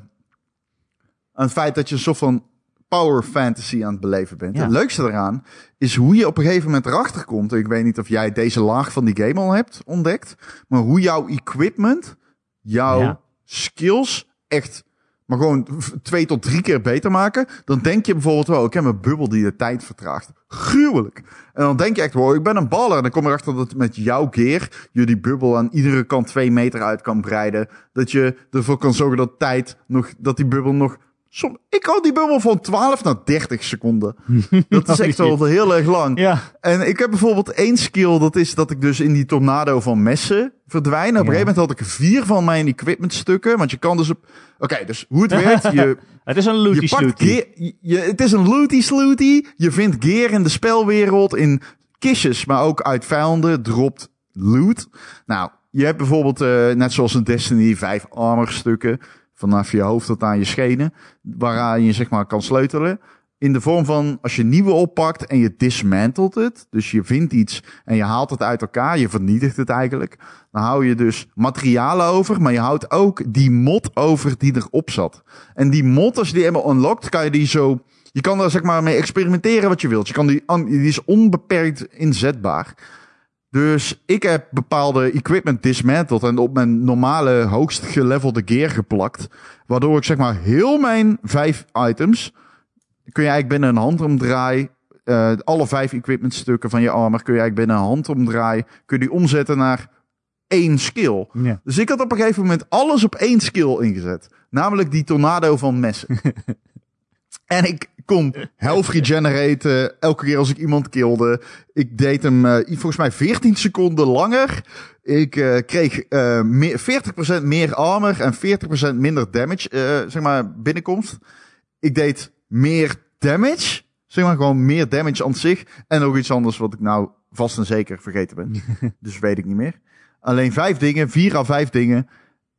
S2: aan het feit dat je een soort van power fantasy aan het beleven bent.
S1: Ja.
S2: Het leukste eraan is hoe je op een gegeven moment erachter komt. Ik weet niet of jij deze laag van die game al hebt ontdekt. Maar hoe jouw equipment, jouw
S1: Ja.
S2: skills echt maar gewoon twee tot drie keer beter maken. Dan denk je bijvoorbeeld, oh, ik heb een bubbel die de tijd vertraagt. Gruwelijk. En dan denk je echt, wow, ik ben een baller. En dan kom je erachter dat met jouw gear je die bubbel aan iedere kant twee meter uit kan breiden. Dat je ervoor kan zorgen dat tijd nog, dat die bubbel nog... Som, ik hou die bubbel van 12 naar 30 seconden. Dat is echt wel heel erg lang.
S1: Ja,
S2: En ik heb bijvoorbeeld één skill, dat is dat ik dus in die tornado van messen verdwijn. Op een gegeven moment had ik vier van mijn equipmentstukken, want je kan dus op... Oké, dus hoe het werkt, je,
S1: het is een looty
S2: je pakt
S1: slooty.
S2: het is een looty slooty. Je vindt gear in de spelwereld in kistjes, maar ook uit vijanden dropt loot. Nou, je hebt bijvoorbeeld, eh, net zoals in Destiny, vijf armorstukken vanaf je hoofd tot aan je schenen, waaraan je zeg maar kan sleutelen. In de vorm van als je nieuwe oppakt en je dismantelt het. Dus je vindt iets en je haalt het uit elkaar. Je vernietigt het eigenlijk. Dan hou je dus materialen over. Maar je houdt ook die mod over die erop zat. En die mod, als je die helemaal unlockt, kan je die zo... Je kan daar zeg maar mee experimenteren wat je wilt. Je kan die, die is onbeperkt inzetbaar. Dus ik heb bepaalde equipment dismantled en op mijn normale hoogst gelevelde gear geplakt. Waardoor ik zeg maar heel mijn vijf items kun je eigenlijk binnen een handomdraai, eh alle vijf equipmentstukken van je armor kun je eigenlijk binnen een handomdraai, kun je die omzetten naar één skill.
S1: Ja.
S2: Dus ik had op een gegeven moment alles op één skill ingezet. Namelijk die tornado van messen. en ik kon health regeneraten elke keer als ik iemand kilde. Ik deed hem eh, volgens mij 14 seconden langer. Ik eh, kreeg eh, meer, 40% meer armor en 40% minder damage, zeg maar, binnenkomst. Ik deed meer damage, zeg maar gewoon meer damage aan zich. En nog iets anders wat ik nou vast en zeker vergeten ben. dus weet ik niet meer. Alleen vijf dingen, vier à vijf dingen.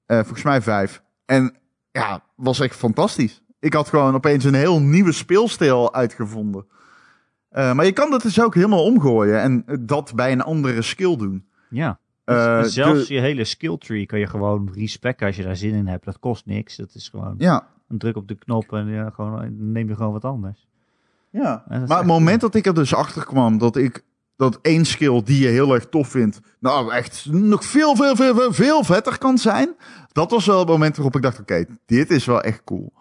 S2: Volgens mij vijf. En ja, was echt fantastisch. Ik had gewoon opeens een heel nieuwe speelstijl uitgevonden. Eh, maar je kan dat dus ook helemaal omgooien en dat bij een andere skill doen.
S1: Ja.
S2: Eh,
S1: Dus zelfs
S2: de-
S1: je hele skill tree kan je gewoon respecken als je daar zin in hebt. Dat kost niks. Dat is gewoon
S2: ja,
S1: een druk op de knop en ja, gewoon, neem je gewoon wat anders.
S2: ja. Maar het moment dat ik er dus achter kwam dat ik dat één skill die je heel erg tof vindt, nou echt nog veel, veel, veel, veel, veel vetter kan zijn. Dat was wel het moment waarop ik dacht, oké, dit is wel echt cool.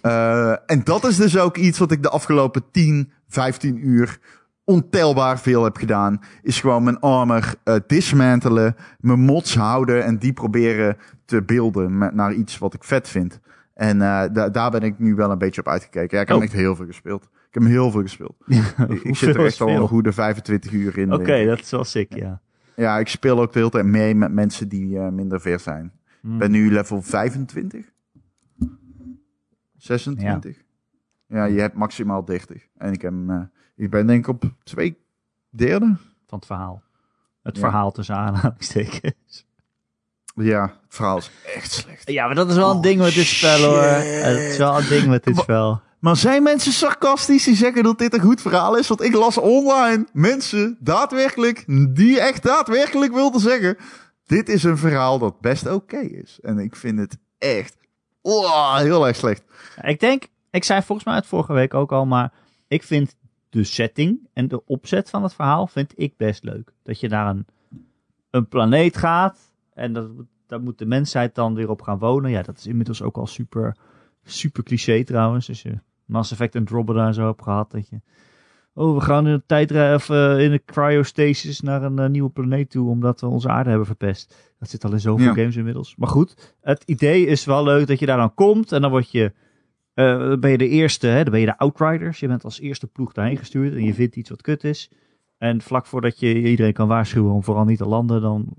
S2: Eh, en dat is dus ook iets wat ik de afgelopen 10, 15 uur ontelbaar veel heb gedaan. Is gewoon mijn armor eh, dismantelen, mijn mods houden en die proberen te beelden met, naar iets wat ik vet vind. En eh, da- daar ben ik nu wel een beetje op uitgekeken. Ja, ik heb
S1: Oh.
S2: echt heel veel gespeeld. Ik heb hem heel veel gespeeld. Ik, ik zit er echt al een goede 25 uur in.
S1: Oké, dat is wel sick, ja.
S2: Ja, ik speel ook de hele tijd mee met mensen die eh, minder ver zijn.
S1: Hmm.
S2: Ik ben nu level 25. 26. Ja, je hebt maximaal 30. En ik, heb, eh, ik ben denk ik op twee derde.
S1: Van het verhaal. Het
S2: Ja.
S1: verhaal tussen aanhalingstekens.
S2: Ja, het verhaal is echt slecht.
S1: Ja, maar dat is wel een
S2: Oh,
S1: ding met dit spel hoor. Het is wel een ding met dit
S2: Maar-
S1: spel.
S2: Maar zijn mensen sarcastisch die zeggen dat dit een goed verhaal is? Want ik las online mensen daadwerkelijk, die echt daadwerkelijk wilden zeggen... Dit is een verhaal dat best oké is. En ik vind het echt oh, heel erg slecht.
S1: Ik denk, ik zei volgens mij het vorige week ook al, maar ik vind de setting en de opzet van het verhaal vind ik best leuk. Dat je naar een, een planeet gaat en dat, daar moet de mensheid dan weer op gaan wonen. Ja, dat is inmiddels ook al super, super cliché trouwens. Als je Mass Effect en Andromeda en zo hebt gehad, dat je... Oh, we gaan in de tijdrij of eh, in de cryostasis naar een eh, nieuwe planeet toe, omdat we onze aarde hebben verpest. Dat zit al in zoveel
S2: Ja.
S1: games inmiddels. Maar goed, het idee is wel leuk dat je daar dan komt en dan word je eh, dan ben je de eerste, hè, dan ben je de Outriders. Je bent als eerste ploeg daarheen gestuurd en je vindt iets wat kut is. En vlak voordat je iedereen kan waarschuwen om vooral niet te landen, dan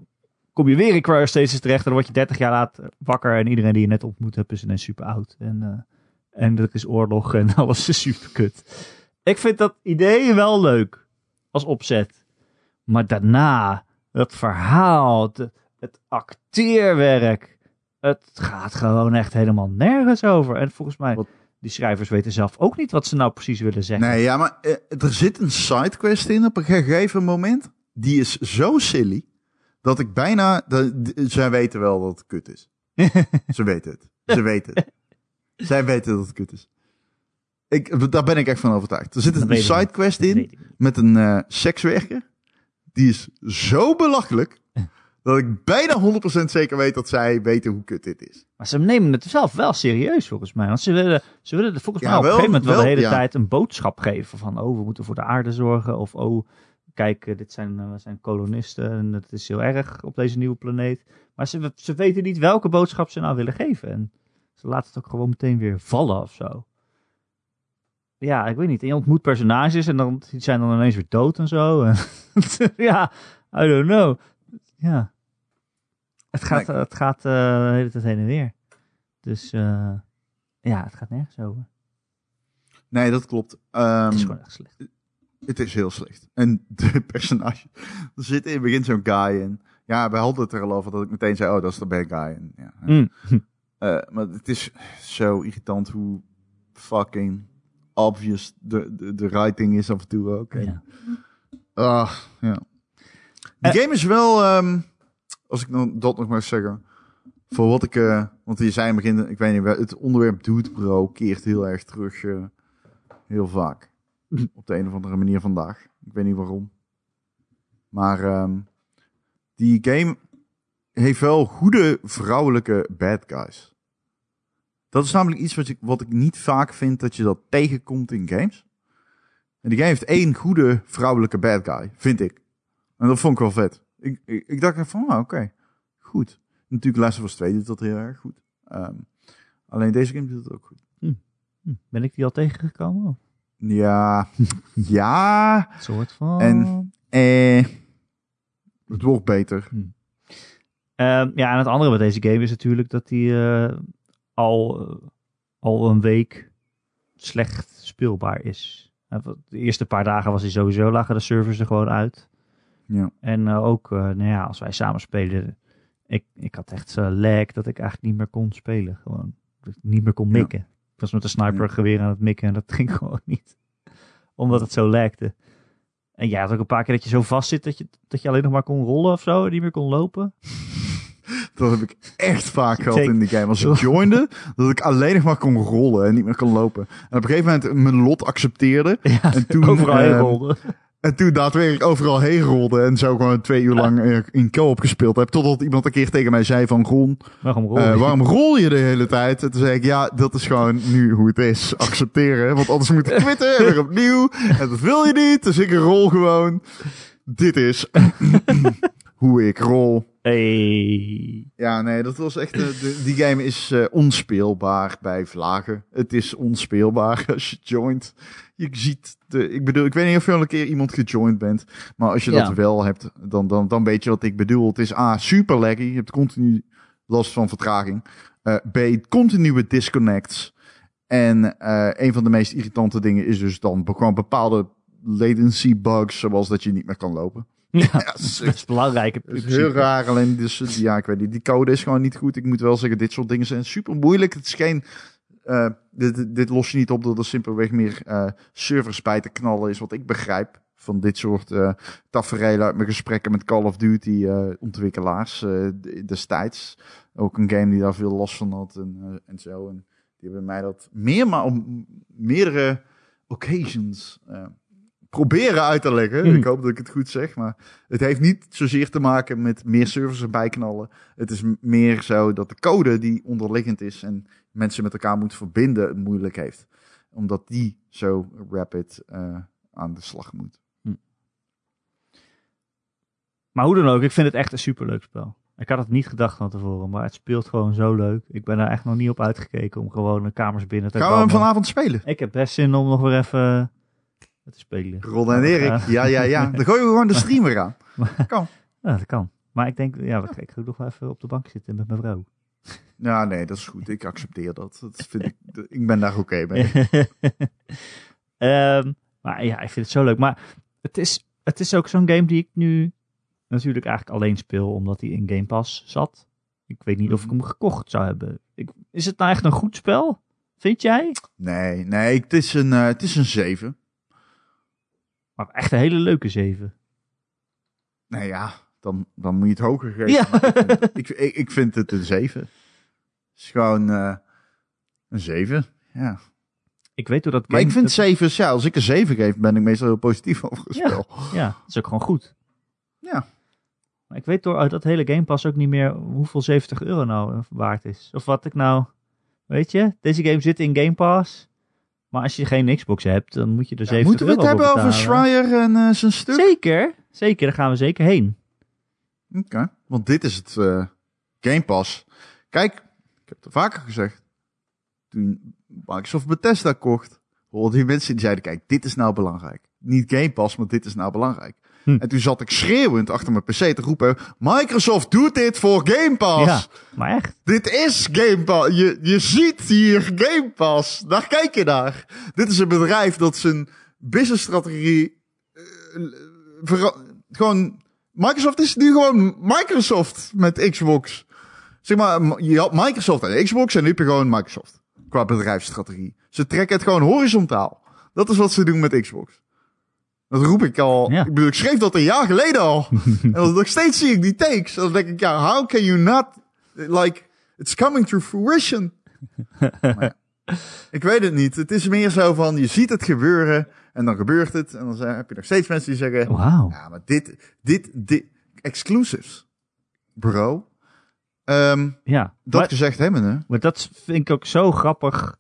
S1: kom je weer in cryostasis terecht. En dan word je 30 jaar later wakker en iedereen die je net ontmoet hebt is ineens super oud. En, en er is oorlog en alles is super kut. Ik vind dat idee wel leuk als opzet. Maar daarna, het verhaal, het, het acteerwerk, het gaat gewoon echt helemaal nergens over. En volgens mij,
S2: Wat-
S1: die schrijvers weten zelf ook niet wat ze nou precies willen zeggen.
S2: Nee, ja, maar eh, er zit een sidequest in op een gegeven moment. Die is zo silly. Dat ik bijna. Zij weten wel dat het kut is. Ze weten het. Ze weten het. Zij weten dat het kut is. Ik, daar ben ik echt van overtuigd. Er zit een sidequest in met een eh, sekswerker. Die is zo belachelijk. Dat ik bijna 100% zeker weet dat zij weten hoe kut dit is.
S1: Maar ze nemen het zelf wel serieus volgens mij. Want ze willen, ze willen volgens
S2: Ja,
S1: mij op
S2: wel-
S1: een gegeven moment wel,
S2: wel,
S1: de hele
S2: ja.
S1: tijd een boodschap geven. Van, oh, we moeten voor de aarde zorgen. Of, oh, kijk, eh, dit zijn, eh, we zijn kolonisten en het is heel erg op deze nieuwe planeet. Maar ze, ze weten niet welke boodschap ze nou willen geven. En laten het ook gewoon meteen weer vallen of zo. Ja, ik weet niet. En je ontmoet personages en dan, die zijn dan ineens weer dood en zo. En ja, I don't know. Ja. Het gaat,
S2: Nee.
S1: het gaat eh, de hele tijd heen en weer. Dus eh, ja, het gaat nergens over.
S2: Nee, dat klopt. Ehm,
S1: Het is gewoon echt slecht.
S2: Het is heel slecht. En de personage. Er zit in het begin zo'n guy in. Ja, wij hadden het er al over dat ik meteen zei: Oh, dat is de bad guy. En, ja,
S1: Mm.
S2: Eh, maar het is zo irritant hoe fucking obvious de, de, de writing is af en toe ook. En,
S1: Ja.
S2: Ah, ja. De
S1: Eh.
S2: game is wel, ehm, als ik nog, dat nog maar zeggen. Voor wat ik, eh, want je zei in het begin, ik weet niet, het onderwerp Dude Bro keert heel erg terug, heel vaak. Op de een of andere manier vandaag. Ik weet niet waarom. Maar ehm, die game heeft wel goede vrouwelijke bad guys. Dat is namelijk iets wat ik, wat ik niet vaak vind dat je dat tegenkomt in games. En die game heeft één goede vrouwelijke bad guy, vind ik. En dat vond ik wel vet. Ik, ik, ik dacht van, ah, oké, goed. Natuurlijk Last of Us 2 doet dat heel erg goed. Ehm, alleen deze game doet het ook goed.
S1: Hm, Ben ik die al tegengekomen? Of
S2: Ja, ja,
S1: een soort van.
S2: En- eh, het wordt beter.
S1: Ehm, ja, en het andere met deze game is natuurlijk dat die eh, al, eh, al een week slecht speelbaar is. Eh, De eerste paar dagen was hij sowieso, lagen de servers er gewoon uit.
S2: Ja.
S1: En eh, ook, nou ja, als wij samen spelen, ik, ik had echt zo'n lag dat ik eigenlijk niet meer kon spelen. Gewoon. Dat ik niet meer kon
S2: Ja.
S1: mikken. Ik was met een snipergeweer aan het mikken en dat ging gewoon niet. Omdat het zo lagde. En ja, had ook een paar keer dat je zo vast zit dat je, dat je alleen nog maar kon rollen of zo en niet meer kon lopen.
S2: Dat heb ik echt vaak gehad
S1: Take-
S2: in die game. Als ik joinde, dat ik alleen nog maar kon rollen en niet meer kon lopen. En op een gegeven moment mijn lot accepteerde.
S1: Ja,
S2: En toen,
S1: overal heen
S2: eh,
S1: rolde.
S2: En toen daadwerkelijk overal heen rolde en zo gewoon twee uur lang eh, in co-op gespeeld heb. Totdat iemand een keer tegen mij zei van, Ron,
S1: Waarom
S2: eh,
S1: je?
S2: waarom rol je de hele tijd? En toen zei ik, ja, dat is gewoon nu hoe het is. Accepteren, want anders moet ik quitten en weer opnieuw. En dat wil je niet, dus ik rol gewoon. Dit is hoe ik rol.
S1: Hey.
S2: Ja, nee, dat was echt. eh, de, die game is eh, onspeelbaar bij vlagen. Het is onspeelbaar als je joint. Je ziet de. Ik bedoel, ik weet niet of je al een keer iemand gejoind bent. Maar als je
S1: Ja.
S2: dat wel hebt, dan, dan, dan weet je wat ik bedoel. Het is A, super laggy. Je hebt continu last van vertraging. Eh, B, continue disconnects. En een van de meest irritante dingen is dus dan gewoon bepaalde latency bugs. Zoals dat je niet meer kan lopen.
S1: Ja,
S2: Ja,
S1: dat is belangrijk.
S2: dat is heel raar, alleen dus, ja, ik weet niet. Die code is gewoon niet goed. Ik moet wel zeggen, dit soort dingen zijn super moeilijk. Het is geen, eh, dit, dit los je niet op door er simpelweg meer eh, servers bij te knallen, is wat ik begrijp van dit soort eh tafereelen uit mijn gesprekken met Call of Duty eh, ontwikkelaars destijds. Ook een game die daar veel last van had en, en zo. En die hebben mij dat meer, maar op meerdere occasions proberen uit te leggen.
S1: Hmm.
S2: Ik hoop dat ik het goed zeg, maar het heeft niet zozeer te maken met meer servers erbij knallen. Het is meer zo dat de code die onderliggend is en mensen met elkaar moeten verbinden het moeilijk heeft. Omdat die zo rapid eh, aan de slag moet.
S1: Maar hoe dan ook, ik vind het echt een superleuk spel. Ik had het niet gedacht van tevoren, maar het speelt gewoon zo leuk. Ik ben daar echt nog niet op uitgekeken om gewoon de kamers binnen te
S2: Gaan we hem
S1: komen.
S2: vanavond spelen?
S1: Ik heb best zin om nog weer even te spelen.
S2: Ron en Erik, ja, ja, ja. Dan gooien we gewoon de streamer aan. Kan.
S1: Ja, dat kan. Maar ik denk, ja, ik ga nog wel even op de bank zitten met mijn vrouw.
S2: Ja, nee, dat is goed. Ik accepteer dat. dat vind ik, ik ben daar oké mee.
S1: Ehm, maar ja, ik vind het zo leuk. Maar het is, het is ook zo'n game die ik nu natuurlijk eigenlijk alleen speel, omdat hij in Game Pass zat. Ik weet niet of ik hem gekocht zou hebben. Ik, is het nou echt een goed spel? Vind jij?
S2: Nee, nee, het is een, eh, het is een 7.
S1: Maar echt een hele leuke 7.
S2: Nee, ja, dan, dan moet je het hoger geven.
S1: Ja.
S2: Ik, vind, ik, ik vind het een 7. Het is gewoon eh, een 7. Ja.
S1: Ik weet hoe dat
S2: Maar ik vind
S1: dat-
S2: 7, ja, als ik een 7 geef, ben ik meestal heel positief over het
S1: Ja.
S2: spel.
S1: Ja, dat is ook gewoon goed.
S2: Ja.
S1: Maar ik weet door uit dat hele Game Pass ook niet meer hoeveel 70 euro nou waard is. Of wat ik nou... Weet je, deze game zit in Game Pass. Maar als je geen Xbox hebt, dan moet je er 70
S2: Moeten we het hebben over. Schreier en eh, zijn stuk?
S1: Zeker, zeker. Daar gaan we zeker heen.
S2: Oké, want dit is het eh, Game Pass. Kijk, ik heb het vaker gezegd. Toen Microsoft Bethesda kocht, hoorde die mensen die zeiden, kijk, dit is nou belangrijk. Niet Game Pass, maar dit is nou belangrijk.
S1: Hm.
S2: En toen zat ik schreeuwend achter mijn PC te roepen, Microsoft doet dit voor Game Pass.
S1: Ja, maar echt.
S2: Dit is Game Pass. Je, je ziet hier Game Pass. Daar kijk je naar. Dit is een bedrijf dat zijn businessstrategie vera- gewoon Microsoft is nu gewoon Microsoft met Xbox. Zeg maar, je had Microsoft en Xbox en nu heb je gewoon Microsoft qua bedrijfsstrategie. Ze trekken het gewoon horizontaal. Dat is wat ze doen met Xbox. Dat roep ik al.
S1: Ja.
S2: Ik bedoel, ik schreef dat een jaar geleden al. en dan nog steeds zie ik die takes. Dan denk ik, ja, how can you not, like, it's coming to fruition. Ja, ik weet het niet. Het is meer zo van, je ziet het gebeuren en dan gebeurt het. En dan zijn- heb je nog steeds mensen die zeggen,
S1: Wauw.
S2: ja, maar dit, dit, dit, exclusives. Bro. Ehm,
S1: Ja,
S2: dat
S1: maar,
S2: gezegd hebben, hè?
S1: maar dat vind ik ook zo grappig.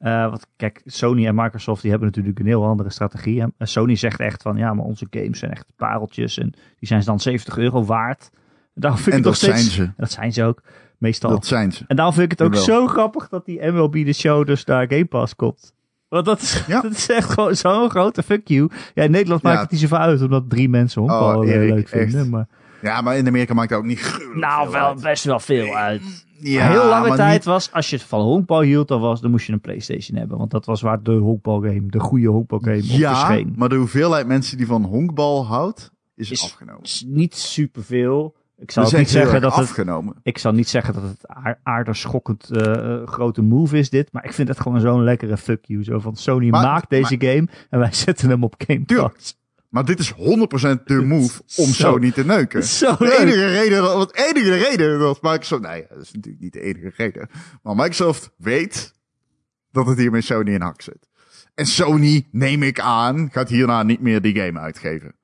S1: Eh, want kijk, Sony en Microsoft die hebben natuurlijk een heel andere strategie. En Sony zegt echt van, ja, maar onze games zijn echt pareltjes. En die zijn dan 70 euro waard. En daarom vind
S2: En
S1: ik het
S2: dat
S1: steeds...
S2: zijn ze.
S1: Dat zijn ze ook, meestal.
S2: Dat zijn ze.
S1: En daarom vind ik het ook
S2: Jawel.
S1: zo grappig dat die MLB de Show dus naar Game Pass komt. Want dat is,
S2: Ja.
S1: dat is echt gewoon zo'n grote fuck you. Ja, in Nederland maakt
S2: Ja.
S1: het niet zoveel uit, omdat drie mensen honkbal
S2: Oh,
S1: eh, leuk vinden.
S2: echt.
S1: Maar,
S2: Ja, maar in Amerika maakt dat ook niet gruwelijk
S1: nou,
S2: veel
S1: wel
S2: uit.
S1: best wel veel uit.
S2: Ja,
S1: Heel lange
S2: maar
S1: tijd
S2: niet-
S1: was, als je van honkbal hield, dan, was, dan moest je een Playstation hebben. Want dat was waar de honkbalgame, de goede honkbalgame op
S2: Ja,
S1: verscheen.
S2: maar de hoeveelheid mensen die van honkbal houdt, is,
S1: Is-
S2: afgenomen.
S1: is niet superveel. Ik zou ook niet zeggen dat het
S2: afgenomen.
S1: ik zal niet zeggen dat het aar- aarderschokkend eh, eh, grote move is dit. Maar ik vind het gewoon zo'n lekkere fuck you. Zo van Sony
S2: Maar-
S1: maakt deze game en wij zetten hem op Game. Pass.
S2: Maar dit is 100% de move om
S1: Zo.
S2: Sony te neuken.
S1: Zo
S2: De enige reden, de enige reden dat Microsoft... Nee, dat is natuurlijk niet de enige reden. Maar Microsoft weet dat het hier met Sony in hak zit. En Sony, neem ik aan, gaat hierna niet meer die game uitgeven.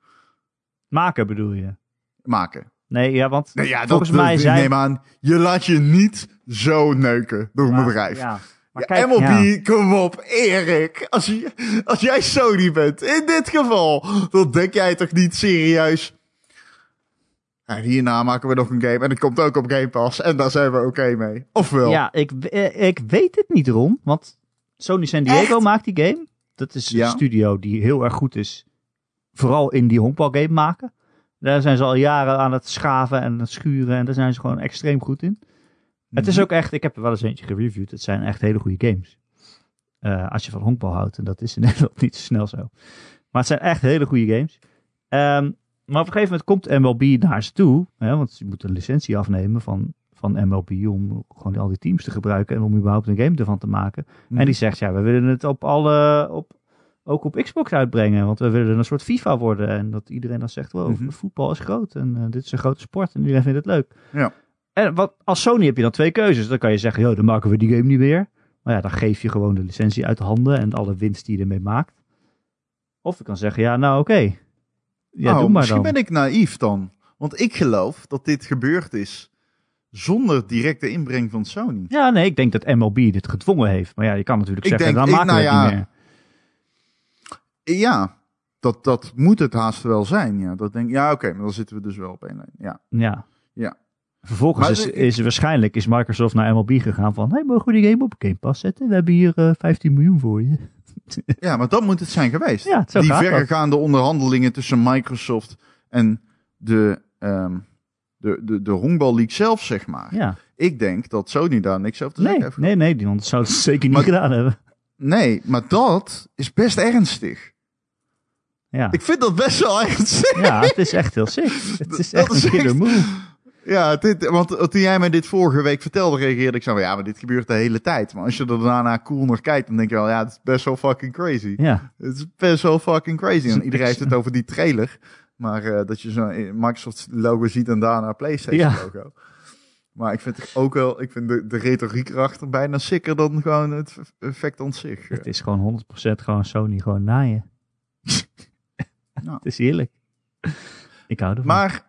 S1: Maken bedoel je?
S2: Maken.
S1: Nee, ja, want
S2: Nee, ja,
S1: volgens
S2: dat,
S1: mij zijn...
S2: neem aan, je laat je niet zo neuken door een bedrijf.
S1: Ja, maar
S2: Ja,
S1: kijk,
S2: MLB,
S1: ja.
S2: kom op, Erik. Als, je, als jij Sony bent, in dit geval, dan denk jij toch niet serieus. En hierna maken we nog een game en het komt ook op Game Pass en daar zijn we oké mee. Ofwel,
S1: Ja, ik, eh, ik weet het niet, Ron. Want Sony San Diego
S2: Echt?
S1: maakt die game. Dat is
S2: Ja.
S1: een studio die heel erg goed is. Vooral in die honkbalgame maken. Daar zijn ze al jaren aan het schaven en het schuren. En daar zijn ze gewoon extreem goed in. Het is
S2: Mhm.
S1: ook echt, ik heb er wel eens eentje gereviewd. Het zijn echt hele goede games. Eh, als je van honkbal houdt. En dat is in Nederland niet zo snel zo. Maar het zijn echt hele goede games. Ehm, maar op een gegeven moment komt MLB naar ze toe. Hè, want je moet een licentie afnemen van, van MLB. Om gewoon al die teams te gebruiken. En om überhaupt een game ervan te maken.
S2: Mhm.
S1: En die zegt, ja, we willen het op alle, op, ook op Xbox uitbrengen. Want we willen een soort FIFA worden. En dat iedereen dan zegt, wow,
S2: Mhm.
S1: voetbal is groot. En eh, dit is een grote sport. En iedereen vindt het leuk.
S2: Ja.
S1: En wat, als Sony heb je dan twee keuzes. Dan kan je zeggen, joh, dan maken we die game niet meer. Maar ja, dan geef je gewoon de licentie uit de handen. En alle winst die je ermee maakt. Of je kan zeggen, ja, nou oké. Ja,
S2: Nou,
S1: doe maar
S2: misschien
S1: dan.
S2: ben ik naïef dan. Want ik geloof dat dit gebeurd is zonder directe inbreng van Sony.
S1: Ja, nee, ik denk dat MLB dit gedwongen heeft. Maar ja, je kan natuurlijk
S2: Ik
S1: zeggen,
S2: denk-
S1: dan
S2: ik-
S1: maken we
S2: nou
S1: het
S2: ja,
S1: niet meer.
S2: Ja, dat, dat moet het haast wel zijn. Ja, dat denk, ja oké, maar dan zitten we dus wel op één lijn. Ja.
S1: Ja. Vervolgens is, is waarschijnlijk is Microsoft naar MLB gegaan van, hey, mogen we die game op Game Pass zetten? We hebben hier eh 15 miljoen voor je.
S2: ja, maar dat moet het zijn geweest.
S1: Ja,
S2: Die verregaande onderhandelingen tussen Microsoft en de, ehm de, de, de honkbal league zelf, zeg maar.
S1: Ja.
S2: Ik denk dat Sony daar niks over te zeggen heeft.
S1: nee, nee, die- zou het zeker niet
S2: Maar-
S1: gedaan hebben.
S2: Nee, maar dat is best ernstig.
S1: Ja.
S2: Ik vind dat best wel ernstig.
S1: ja, het is echt heel sick. Het is
S2: Dat
S1: echt
S2: is
S1: een killer
S2: echt-
S1: move.
S2: Ja, dit, want toen jij mij dit vorige week vertelde, reageerde ik zo van, ja, maar dit gebeurt de hele tijd. Maar als je er daarna cool naar kijkt, dan denk je wel, ja, het is best wel fucking crazy.
S1: Ja,
S2: Het is best wel fucking crazy. En iedereen heeft het over die trailer. Maar eh, dat je zo'n Microsoft logo ziet en daarna PlayStation
S1: Ja.
S2: logo. Maar ik vind het ook wel, ik vind de, de retoriek erachter bijna sicker dan gewoon het effect aan zich.
S1: het is gewoon 100% gewoon Sony gewoon naaien.
S2: Ja.
S1: Het is heerlijk. Ik hou ervan.
S2: Maar,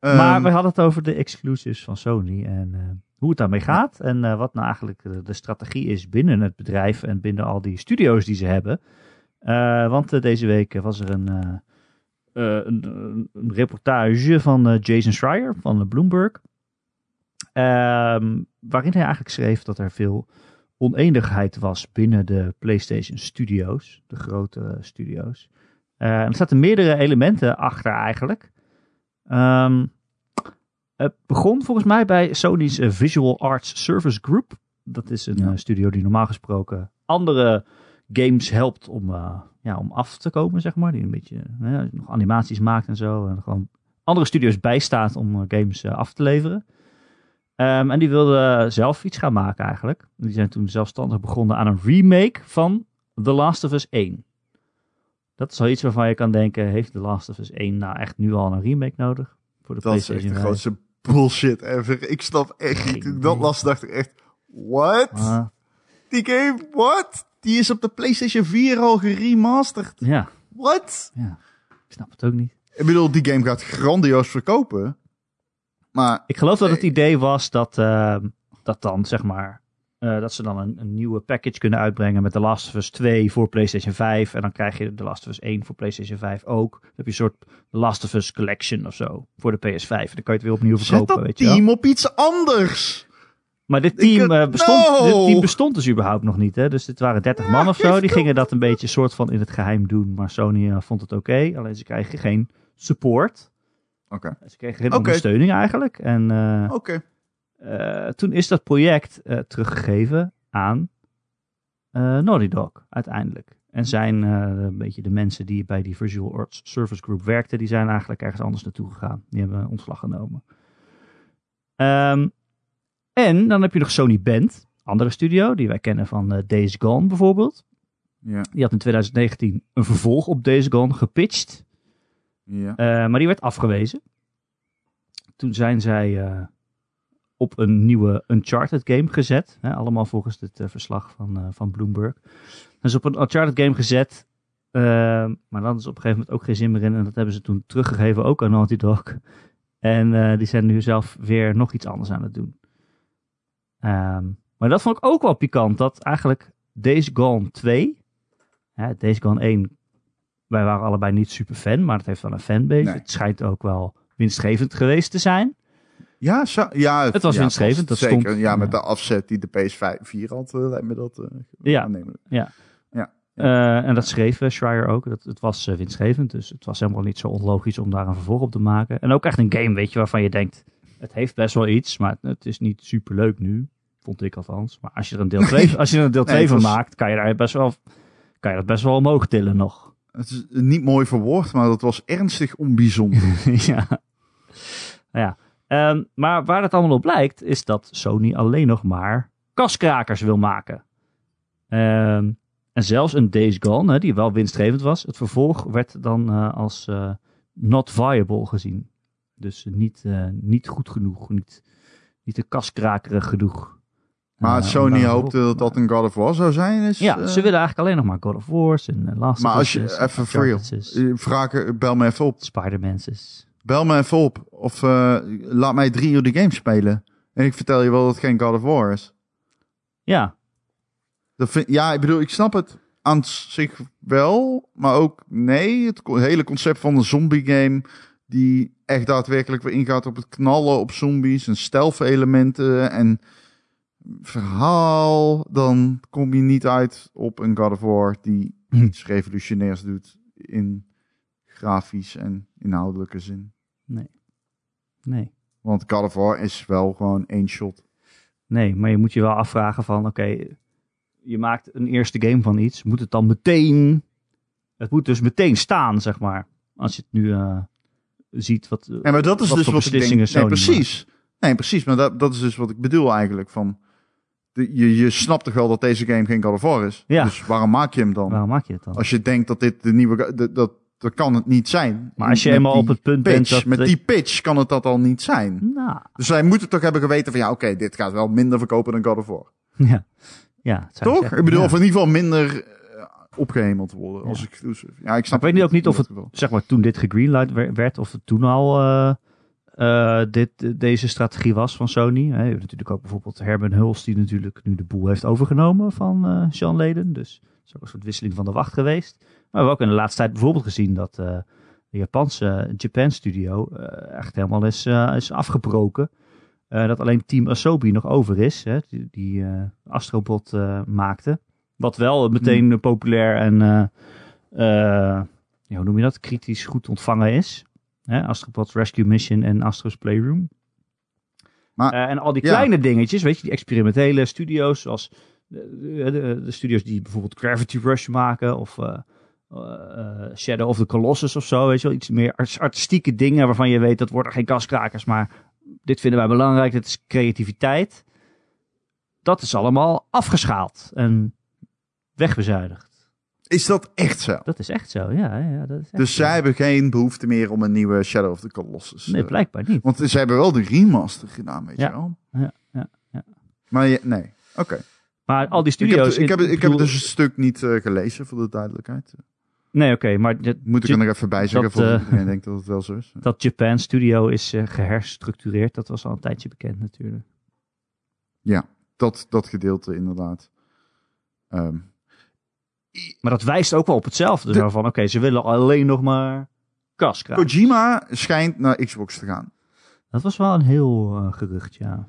S1: Maar
S2: ehm,
S1: we hadden het over de exclusives van Sony en eh, hoe het daarmee gaat. En eh, wat nou eigenlijk de, de strategie is binnen het bedrijf en binnen al die studio's die ze hebben. Eh, want deze week was er een, een, reportage van Jason Schreier van Bloomberg. Ehm, waarin hij eigenlijk schreef dat er veel oneenigheid was binnen de PlayStation Studios, de grote studio's. En er zaten meerdere elementen achter eigenlijk. Ehm, het begon volgens mij bij Sony's eh, Visual Arts Service Group. Dat is een
S2: Ja.
S1: eh, studio die normaal gesproken andere games helpt om, eh, ja, om af te komen, zeg maar. Die een beetje nog animaties maakt en zo. En gewoon andere studios bijstaat om games af te leveren. Ehm, en die wilden zelf iets gaan maken eigenlijk. Die zijn toen zelfstandig begonnen aan een remake van The Last of Us 1. Dat is wel iets waarvan je kan denken, heeft The Last of Us 1 nou echt nu al een remake nodig? Voor de
S2: dat is echt
S1: PlayStation
S2: de
S1: 5?
S2: grootste bullshit ever. Ik snap echt niet. Toen ik dat
S1: Nee.
S2: las, dacht ik echt, what? Die game, what? Die is op de PlayStation 4 al geremasterd.
S1: ja,
S2: What?
S1: ja, ik snap het ook niet.
S2: Ik bedoel, die game gaat grandioos verkopen. Maar
S1: Ik geloof dat het idee was dat, ehm, dat dan, zeg maar, eh, dat ze dan een, een nieuwe package kunnen uitbrengen met The Last of Us 2 voor PlayStation 5. En dan krijg je The Last of Us 1 voor PlayStation 5 ook. Dan heb je een soort The Last of Us Collection of zo voor de PS5. En dan kan je het weer opnieuw
S2: zet
S1: verkopen,
S2: dat
S1: weet je wel.
S2: team op iets anders.
S1: Maar dit team, eh, bestond,
S2: No!
S1: dit team bestond dus überhaupt nog niet. Hè? Dus dit waren 30 man of zo. Die gingen dat een beetje soort van in het geheim doen. Maar Sony eh, vond het oké. Alleen ze kregen geen support.
S2: Oké.
S1: Ze kregen geen ondersteuning eigenlijk. En
S2: Oké.
S1: Eh, toen is dat project eh, teruggegeven aan eh Naughty Dog uiteindelijk. En zijn een beetje de mensen die bij die Visual Arts Service Group werkten, die zijn eigenlijk ergens anders naartoe gegaan. Die hebben ontslag genomen. Ehm, en dan heb je nog Sony Band, andere studio die wij kennen van Days Gone bijvoorbeeld.
S2: Ja.
S1: Die had in 2019 een vervolg op Days Gone gepitcht,
S2: Ja.
S1: maar die werd afgewezen. Toen zijn zij op een nieuwe Uncharted game gezet. Hè, allemaal volgens het eh, verslag van, eh, van Bloomberg. Dus op een Uncharted game gezet. eh, maar dan is op een gegeven moment ook geen zin meer in. En dat hebben ze toen teruggegeven ook aan Naughty Dog. En eh, die zijn nu zelf weer nog iets anders aan het doen. Ehm, maar dat vond ik ook wel pikant. Dat eigenlijk Days Gone 2. Hè, Days Gone 1. Wij waren allebei niet super fan. Maar het heeft wel een fanbase.
S2: Nee.
S1: Het schijnt ook wel winstgevend geweest te zijn.
S2: Ja, ja,
S1: Het was
S2: ja,
S1: winstgevend, dat
S2: zeker.
S1: stond-
S2: ja, met
S1: ja.
S2: de afzet die de PS4 had, eh, lijkt me dat eh,
S1: Ja.
S2: aannemelijk.
S1: Eh, en dat schreef uh, Schreier ook. Dat, het was eh, winstgevend, dus het was helemaal niet zo onlogisch om daar een vervolg op te maken. En ook echt een game, weet je, waarvan je denkt, het heeft best wel iets, maar het is niet super leuk nu. Vond ik althans. Maar als je er een deel 2 als je er een deel
S2: Nee,
S1: 2
S2: het
S1: van
S2: was-
S1: maakt, kan je daar best wel, kan je dat best wel omhoog tillen nog.
S2: Het is niet mooi verwoord, maar dat was ernstig onbijzonder.
S1: ja. ja. Ehm, maar waar het allemaal op lijkt, is dat Sony alleen nog maar kaskrakers wil maken. Ehm, en zelfs een Days Gone, hè, die wel winstgevend was, het vervolg werd dan eh, als eh, not viable gezien. Dus niet, eh, niet goed genoeg, niet, niet te kaskrakerig genoeg.
S2: maar Sony hoopte dat dat een God of War zou zijn. Is,
S1: Ja, ze willen eigenlijk alleen nog maar God of Wars en Last
S2: Maar
S1: of
S2: als je
S1: Us,
S2: even for real,
S1: Uncharted's,
S2: eh, vraag, bel me even op.
S1: Spider-Man's.
S2: Bel me even op. Of eh, laat mij drie uur de game spelen. En ik vertel je wel dat het geen God of War is.
S1: Ja,
S2: Dat vind, ja, ik bedoel, ik snap het aan zich wel, maar ook nee. Het hele concept van een zombie game die echt daadwerkelijk weer ingaat op het knallen op zombies en stealth elementen en verhaal, dan kom je niet uit op een God of War die
S1: Hm.
S2: iets revolutionairs doet in grafisch en inhoudelijke zin.
S1: Nee.
S2: Want God of War is wel gewoon één shot.
S1: Nee, maar je moet je wel afvragen van, oké, je maakt een eerste game van iets, moet het dan meteen, het moet dus meteen staan, zeg maar. Als je het nu eh, ziet wat,
S2: Ja, maar dat is
S1: Wat
S2: dus wat ik denk. Nee, precies. Nee, precies. Maar dat, dat is dus wat ik bedoel eigenlijk. Van, de, je, je snapt toch wel dat deze game geen God of War is?
S1: Ja.
S2: Dus waarom maak je hem dan?
S1: waarom maak je het dan?
S2: Als je denkt dat dit de nieuwe... Dat, dat, kan het niet zijn.
S1: Maar als je
S2: die
S1: op het punt
S2: pitch,
S1: bent dat...
S2: Met die pitch kan het dat al niet zijn.
S1: Nou,
S2: Dus zij moeten toch hebben geweten van... Ja, oké, dit gaat wel minder verkopen dan God of War.
S1: ja. Ja, het
S2: Toch? ik bedoel,
S1: ja.
S2: of in ieder geval minder eh, opgehemeld worden. Als
S1: Ja.
S2: exclusive. Ja, ik snap
S1: Maar ik weet niet ook niet of het- zeg maar, toen dit gegreenlight wer- werd, of het toen al eh, eh, dit, deze strategie was van Sony. Hè, je hebt natuurlijk ook bijvoorbeeld Herman Hulst, die natuurlijk nu de boel heeft overgenomen van eh Sean Leden. Dus dat is ook een soort wisseling van de wacht geweest. Maar we hebben ook in de laatste tijd bijvoorbeeld gezien dat eh, de Japanse Japan Studio eh, echt helemaal is, eh, is afgebroken. Dat alleen Team Asobi nog over is, hè, die, die Astrobot maakte. Wat wel meteen populair en ja, hoe noem je dat? Kritisch goed ontvangen is. Hè? Astrobot Rescue Mission en Astro's Playroom.
S2: Maar,
S1: en al die
S2: ja.
S1: kleine dingetjes, weet je, die experimentele studio's, zoals de, de, studio's die bijvoorbeeld Gravity Rush maken, of eh, eh, Shadow of the Colossus of zo, weet je wel. Iets meer art- artistieke dingen waarvan je weet, dat worden geen kaskrakers, maar dit vinden wij belangrijk, dit is creativiteit. Dat is allemaal afgeschaald en wegbezuinigd.
S2: Is dat echt zo?
S1: Dat is echt zo, ja. ja dat is echt
S2: Dus
S1: zo.
S2: zij hebben geen behoefte meer om een nieuwe Shadow of the Colossus.
S1: Nee,
S2: eh,
S1: blijkbaar niet.
S2: Want ze hebben wel de remaster gedaan, weet
S1: Ja.
S2: je wel.
S1: Ja, ja, ja.
S2: Maar je, nee, oké.
S1: Maar al die
S2: Ik heb,
S1: studio's...
S2: ik, heb, ik heb dus het stuk niet gelezen, voor de duidelijkheid.
S1: Nee, oké, maar dat,
S2: Moet ik er nog even bij zeggen, voordat
S1: eh,
S2: iedereen denkt dat het wel zo is.
S1: dat Japan Studio is eh, geherstructureerd, dat was al een tijdje bekend natuurlijk.
S2: Dat, dat gedeelte inderdaad. Ehm,
S1: Maar dat wijst ook wel op hetzelfde.
S2: De-
S1: van, oké, ze willen alleen nog maar kas krijgen.
S2: Kojima schijnt naar Xbox te gaan.
S1: Dat was wel een heel eh, gerucht, ja.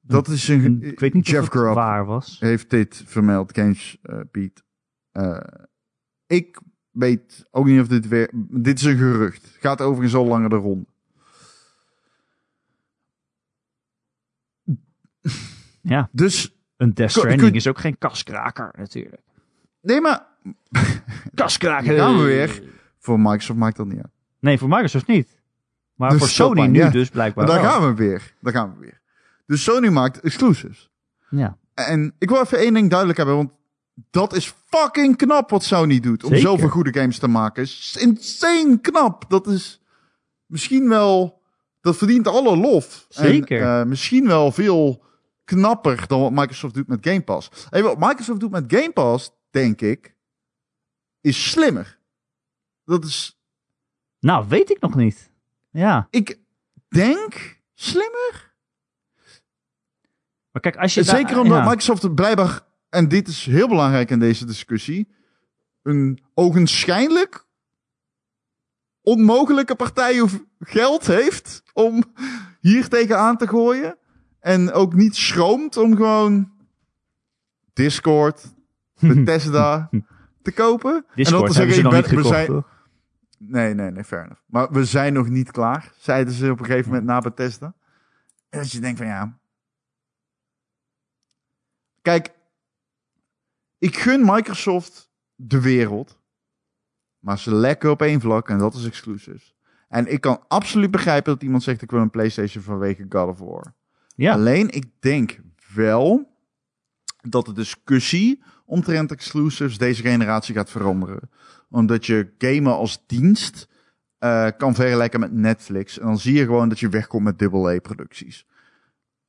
S2: Dat is een...
S1: En ik weet niet
S2: Jeff
S1: of het
S2: Grubb
S1: waar was.
S2: heeft dit vermeld, Games. Eh, ik weet ook niet of dit weer... Dit is een gerucht. Gaat overigens al langer de ronde.
S1: Ja,
S2: Dus,
S1: een Death Stranding is ook geen kaskraker natuurlijk.
S2: nee maar...
S1: Kaskraker!
S2: Gaan we weer. Voor Microsoft maakt dat niet uit.
S1: Nee, voor Microsoft niet. Maar
S2: Dus
S1: voor Sony nu dus blijkbaar
S2: Maar daar
S1: wel.
S2: gaan we weer. Daar gaan we weer. Dus Sony maakt exclusives.
S1: Ja.
S2: En ik wil even één ding duidelijk hebben, want dat is fucking knap wat Sony doet. Om
S1: Zeker.
S2: zoveel goede games te maken. Is insane knap. Dat is misschien wel, dat verdient alle lof.
S1: Zeker.
S2: En, eh, misschien wel veel knapper dan wat Microsoft doet met Game Pass. En wat Microsoft doet met Game Pass, denk ik, is slimmer. Dat is,
S1: Nou, weet ik nog niet. Ja.
S2: ik denk slimmer.
S1: Maar kijk, als je... daar-
S2: Zeker omdat
S1: ja.
S2: Microsoft blijkbaar, en dit is heel belangrijk in deze discussie, een ogenschijnlijk onmogelijke partij of geld heeft om hier tegenaan te gooien. En ook niet schroomt om gewoon Discord, Bethesda te kopen.
S1: Discord
S2: en dan te
S1: hebben ze nog niet
S2: we
S1: gekocht,
S2: zijn,
S1: toch?
S2: Nee, nee, nee, fair enough. Maar we zijn nog niet klaar, zeiden ze op een gegeven moment na Bethesda. En dat je denkt van ja... Kijk, ik gun Microsoft de wereld. Maar ze lekken op één vlak en dat is exclusives. En ik kan absoluut begrijpen dat iemand zegt ik wil een PlayStation vanwege God of War.
S1: Ja.
S2: Alleen ik denk wel dat de discussie omtrent exclusives deze generatie gaat veranderen. Omdat je gamen als dienst eh, kan vergelijken met Netflix. En dan zie je gewoon dat je wegkomt met AA-producties.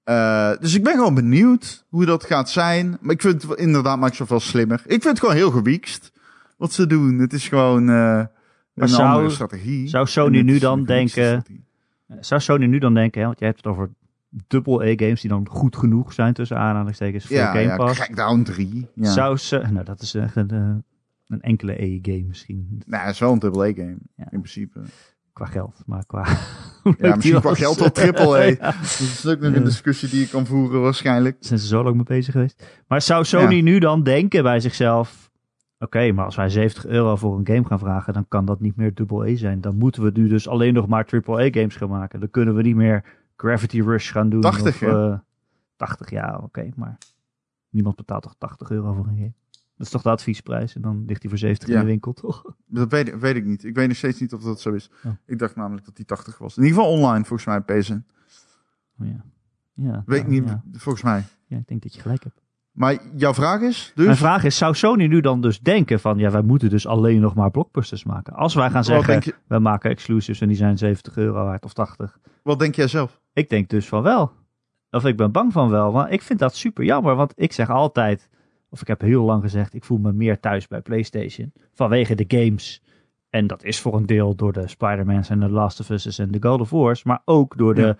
S2: Eh, dus ik ben gewoon benieuwd hoe dat gaat zijn. Maar ik vind het inderdaad Microsoft wel slimmer. Ik vind het gewoon heel gewiekst wat ze doen. Het is gewoon eh, een
S1: zou-
S2: andere strategie.
S1: zou Sony nu dan denken-
S2: strategie.
S1: Zou Sony nu dan denken, hè, want jij hebt het over double A-games die dan goed genoeg zijn tussen aanhalingstekens voor
S2: Ja,
S1: Game
S2: ja,
S1: Pass.
S2: Crackdown 3. Ja.
S1: Zou ze, nou dat is echt een, eh, een enkele A-game misschien,
S2: Nou, het is wel een AA-game,
S1: Ja.
S2: in principe.
S1: Qua geld, maar qua...
S2: Ja, misschien qua geld wel triple A.
S1: Ja.
S2: Dat is ook nog een discussie die je kan voeren waarschijnlijk.
S1: zijn ze zo lang mee bezig geweest. Maar zou Sony
S2: Ja.
S1: nu dan denken bij zichzelf... Oké, maar als wij 70 euro voor een game gaan vragen... dan kan dat niet meer dubbel E zijn. Dan moeten we nu dus alleen nog maar triple games gaan maken. Dan kunnen we niet meer Gravity Rush gaan doen.
S2: 80,
S1: of,
S2: ja.
S1: eh, 80, ja, oké. maar niemand betaalt toch 80 euro voor een game? Dat is toch de adviesprijs? En dan ligt die voor 70 in de winkel, toch?
S2: Dat weet, weet ik niet. Ik weet nog steeds niet of dat zo is.
S1: Oh.
S2: Ik dacht namelijk dat die 80 was. In ieder geval online, volgens mij, PSN.
S1: Oh, ja. Ja,
S2: Weet ik
S1: nou,
S2: niet,
S1: Ja.
S2: volgens mij.
S1: ja, ik denk dat je gelijk hebt.
S2: Maar jouw vraag is dus...
S1: Mijn vraag is, zou Sony nu dan dus denken van... ja, wij moeten dus alleen nog maar blockbusters maken. Als wij gaan zeggen...
S2: je,
S1: we maken exclusives en die zijn 70 euro waard of 80.
S2: wat denk jij zelf?
S1: Ik denk dus van wel. Of ik ben bang van wel. Maar ik vind dat super jammer. Want ik zeg altijd, of ik heb heel lang gezegd, ik voel me meer thuis bij PlayStation. Vanwege de games. En dat is voor een deel door de Spider-Man's en de Last of Us en de God of War's. Maar ook door de
S2: Ja.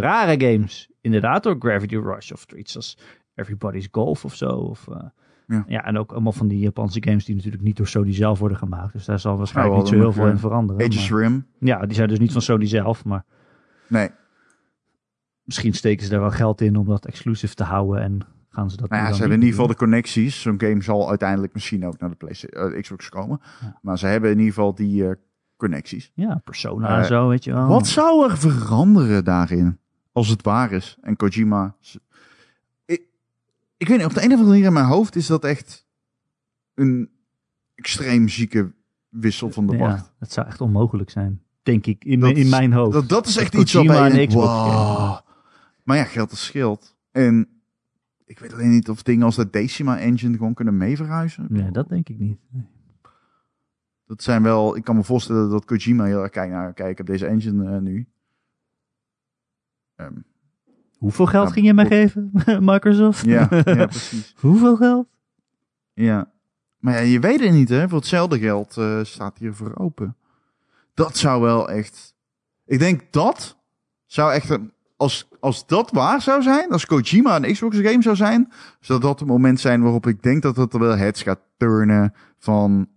S1: rare games. Inderdaad door Gravity Rush of iets als Everybody's Golf of zo. Of, eh,
S2: Ja.
S1: ja. en ook allemaal van die Japanse games die natuurlijk niet door Sony zelf worden gemaakt. Dus daar zal waarschijnlijk niet zo heel veel in veranderen.
S2: Aegis Rim?
S1: ja, die zijn dus niet van Sony zelf, maar
S2: Nee.
S1: misschien steken ze daar wel geld in om dat exclusive te houden en gaan ze dat
S2: Nou ja, ze hebben in ieder geval de connecties. Zo'n game zal uiteindelijk misschien ook naar de PlayStation, eh, Xbox komen.
S1: Ja.
S2: Maar ze hebben in ieder geval die eh, connecties.
S1: Ja, Persona
S2: Eh,
S1: en zo, weet je wel.
S2: Wat zou er veranderen daarin? Als het waar is. En Kojima. Ik, ik weet niet, op de een of andere manier in mijn hoofd is dat echt een extreem zieke wissel van de wacht.
S1: Ja, het zou echt onmogelijk zijn, denk ik, in,
S2: Dat
S1: in mijn hoofd.
S2: Dat, dat is
S1: Dat
S2: echt iets denkt,
S1: Xbox
S2: wow. Maar ja, geld is schild. En ik weet alleen niet of dingen als de Decima Engine gewoon kunnen meeverhuizen.
S1: Nee, dat denk ik niet. Nee.
S2: Dat zijn wel, ik kan me voorstellen dat Kojima heel erg kijkt naar, kijk, ik heb deze engine eh, nu. Ehm,
S1: Hoeveel geld ging je mij geven, Microsoft?
S2: ja, ja, precies.
S1: Hoeveel geld?
S2: Ja. Maar ja, je weet het niet, hè. Voor hetzelfde geld eh, staat hier voor open. Dat zou wel echt... Ik denk dat zou echt... een- Als, als dat waar zou zijn, als Kojima een Xbox game zou zijn, zou dat het moment zijn waarop ik denk dat het er wel heads gaat turnen van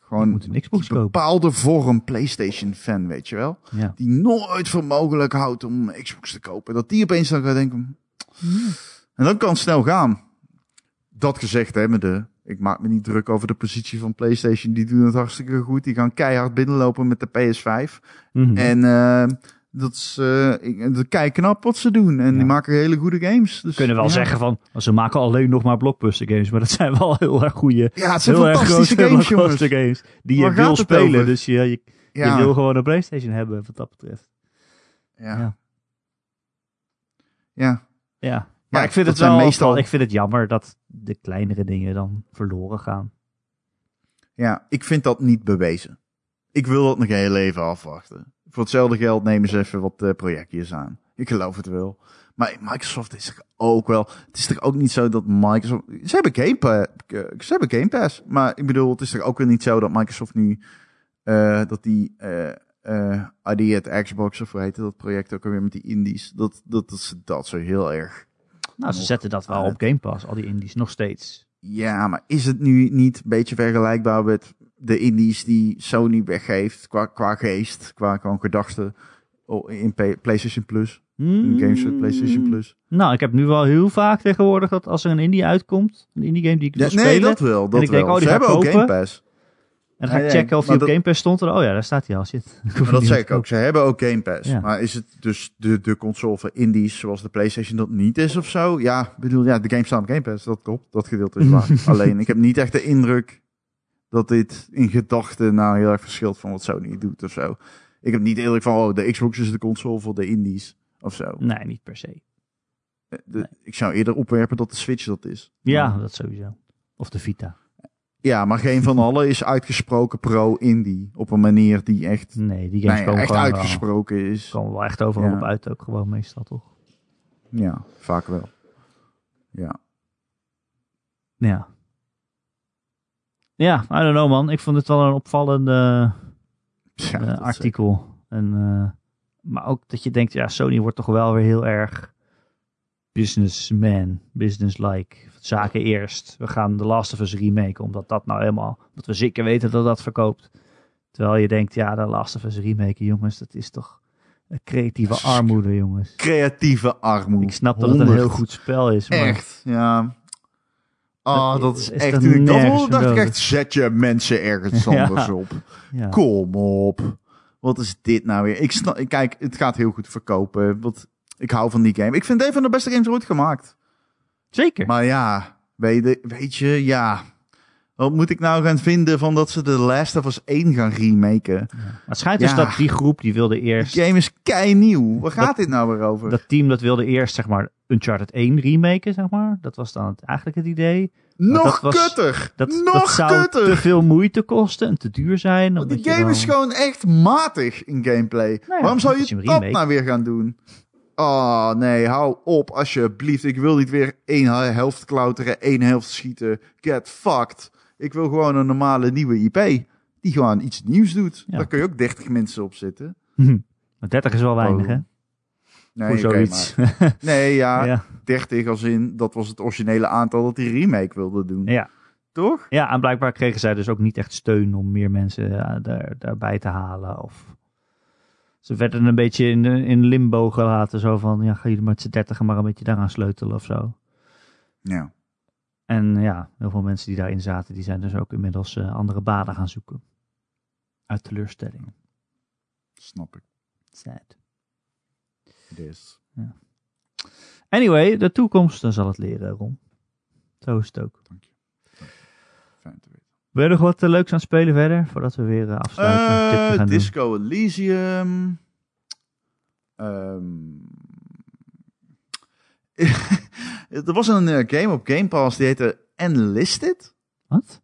S2: gewoon
S1: moet een Xbox
S2: een bepaalde vorm PlayStation fan, weet je wel.
S1: Ja.
S2: Die nooit voor mogelijk houdt om een Xbox te kopen. Dat die opeens dan gaat denken... En dan kan het snel gaan. Dat gezegd hebben de... Ik maak me niet druk over de positie van PlayStation. Die doen het hartstikke goed. Die gaan keihard binnenlopen met de PS5.
S1: Mhm.
S2: En eh, dat is eh, ik- dat kijk knap wat ze doen. En
S1: Ja.
S2: die maken hele goede games. Dus,
S1: kunnen wel
S2: ja.
S1: zeggen van, ze maken alleen nog maar blockbuster games, maar dat zijn wel heel erg goede,
S2: Ja, het zijn
S1: heel erg grote
S2: games, jongens.
S1: blockbuster games die je wil spelen.
S2: over?
S1: Dus je, je, je wil gewoon een PlayStation hebben, wat dat betreft.
S2: ja.
S1: Ja.
S2: ja.
S1: Ja, maar ik vind het wel
S2: meestal-
S1: ik vind het jammer dat de kleinere dingen dan verloren gaan.
S2: Ja, ik vind dat niet bewezen. Ik wil dat nog heel even afwachten. Voor hetzelfde geld nemen ze even wat eh, projectjes aan. Ik geloof het wel. Maar Microsoft is toch ook wel. Het is toch ook niet zo dat Microsoft. Ze hebben Game Pass. Ze hebben Game Pass. Maar ik bedoel, het is toch ook weer niet zo dat Microsoft nu. eh, dat die. eh eh ID at Xbox of hoe heette dat project ook alweer met die indies. Dat, dat, dat ze dat zo heel erg.
S1: Nou, ze zetten dat wel op Game Pass, al die indies, nog steeds.
S2: Ja, maar is het nu niet een beetje vergelijkbaar met de indies die Sony weggeeft qua, qua geest, qua gedachten oh, in PlayStation Plus, in games met PlayStation Plus?
S1: Nou, ik heb nu wel heel vaak tegenwoordig dat als er een indie uitkomt, een indie game die ik wil
S2: Ja, nee,
S1: spelen,
S2: dat wel. Dat
S1: ik denk,
S2: wel.
S1: oh, die
S2: Ze hebben ook Game. Pass.
S1: en dan ga ik checken of die op
S2: dat-
S1: Game Pass stond. En, oh ja, daar staat hij al. Shit.
S2: Maar dat zeg ik ook. Ze hebben ook Game Pass.
S1: Ja.
S2: Maar is het dus de, de console voor indies zoals de PlayStation dat niet is of zo? Ja, ik bedoel, ja, de games staan op Game Pass. Dat klopt. Dat gedeelte is waar. Alleen, ik heb niet echt de indruk dat dit in gedachten nou heel erg verschilt van wat Sony doet of zo. Ik heb niet indruk van, oh, de Xbox is de console voor de indies of zo.
S1: Nee, niet per se.
S2: Eh, de- Ik zou eerder opwerpen dat de Switch dat is.
S1: Ja,
S2: Maar-
S1: dat sowieso. Of de Vita.
S2: ja, maar geen van allen is uitgesproken pro-indie. Op een manier die echt,
S1: Nee, die games
S2: nou ja, echt
S1: gewoon wel,
S2: uitgesproken is.
S1: komen wel echt overal
S2: Ja.
S1: op uit ook gewoon meestal, toch?
S2: Ja, vaak wel. Ja.
S1: Ja. Ja, I don't know man. Ik vond het wel een opvallende
S2: Ja,
S1: eh, artikel. En, eh, maar ook dat je denkt, ja, Sony wordt toch wel weer heel erg businessman, businesslike. Zaken eerst. We gaan The Last of Us remake, omdat dat nou helemaal, dat we zeker weten dat dat verkoopt. Terwijl je denkt, ja, The Last of Us remake, jongens, dat is toch creatieve armoede, jongens.
S2: Creatieve armoede.
S1: Ik snap dat het een
S2: 100.
S1: heel goed spel is, maar
S2: Echt, ja. Ah,
S1: Dat
S2: dat
S1: is-
S2: echt. ik dacht ik echt: zet je mensen ergens
S1: Ja.
S2: anders op.
S1: ja.
S2: Kom op. Wat is dit nou weer? Ik snap, kijk, het gaat heel goed verkopen. Want ik hou van die game. Ik vind het een van de beste games ooit gemaakt.
S1: Zeker.
S2: Maar ja, weet, je- weet je, ja. Wat moet ik nou gaan vinden van dat ze The Last of Us 1 gaan remaken?
S1: Maar het schijnt dus dat die groep die wilde
S2: De
S1: eerst,
S2: game is kei nieuw. Waar gaat
S1: Dat-
S2: dit nou weer over?
S1: dat team dat wilde eerst zeg maar Uncharted 1 remaken, zeg maar. Dat was dan het, eigenlijk het idee.
S2: Nog
S1: dat was-
S2: kutter!
S1: Dat,
S2: Nog
S1: dat zou
S2: kutter!
S1: te veel moeite kosten en te duur zijn.
S2: Want die game
S1: dan-
S2: is gewoon echt matig in gameplay.
S1: Nou ja,
S2: Waarom zou je dat nou weer gaan doen? Oh nee, hou op alsjeblieft. Ik wil niet weer één helft klauteren, één helft schieten. Get fucked. Ik wil gewoon een normale nieuwe IP. Die gewoon iets nieuws doet.
S1: Ja.
S2: Daar kun je ook 30 mensen op zitten.
S1: Maar 30 is wel weinig,
S2: Oh.
S1: hè?
S2: Nee,
S1: Voor zoiets.
S2: maar- nee ja,
S1: ja.
S2: 30 als in, dat was het originele aantal dat die remake wilde doen.
S1: Ja.
S2: Toch?
S1: ja, en blijkbaar kregen zij dus ook niet echt steun om meer mensen ja, daar, daarbij te halen. Of ze werden een beetje in, in limbo gelaten. Zo van, ja, ga jullie met z'n dertigen maar een beetje daaraan sleutelen of zo.
S2: Ja.
S1: En ja, heel veel mensen die daarin zaten, die zijn dus ook inmiddels eh, andere banen gaan zoeken. Uit teleurstelling.
S2: Snap ik.
S1: Sad.
S2: Is.
S1: Anyway, de toekomst dan zal het leren, Ron. Zo is het ook.
S2: Dank je. Dank je. Fijn te weten.
S1: Wil je nog wat eh, leuks aan het spelen verder? Voordat we weer eh, afsluiten.
S2: Eh,
S1: gaan doen.
S2: Disco Elysium. Ehm. Er was een eh, game op Game Pass die heette Enlisted.
S1: Wat?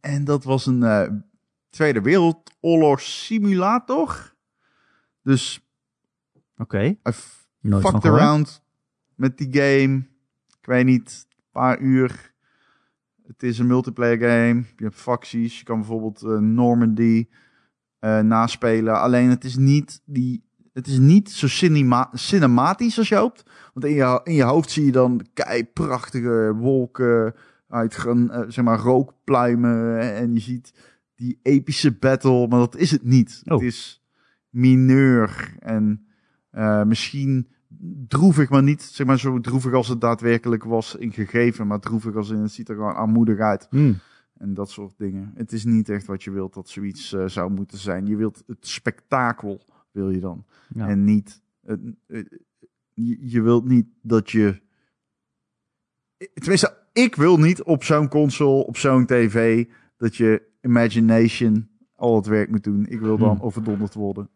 S2: En dat was een eh, Tweede Wereldoorlog simulator. Dus
S1: Oké.
S2: I
S1: Nooit van
S2: fucked around met die game. Ik weet niet, een paar uur. Het is een multiplayer game. Je hebt facties. Je kan bijvoorbeeld eh, Normandy naspelen. Alleen het is niet, die, het is niet zo cinema cinematisch als je hoopt. Want in je, in je hoofd zie je dan kei prachtige wolken uit eh, zeg maar, rookpluimen. En je ziet die epische battle. Maar dat is het niet.
S1: Oh.
S2: Het is mineur en eh, misschien droevig, maar niet zeg maar, zo droevig als het daadwerkelijk was in gegeven. Maar droevig als in het ziet er gewoon armoedig uit.
S1: Hmm.
S2: En dat soort dingen. Het is niet echt wat je wilt dat zoiets eh, zou moeten zijn. Je wilt het spektakel, wil je dan.
S1: Ja.
S2: En niet. je, je wilt niet dat je. Tenminste, ik wil niet op zo'n console, op zo'n tv, dat je imagination al het werk moet doen. Ik wil dan
S1: Hmm.
S2: overdonderd worden.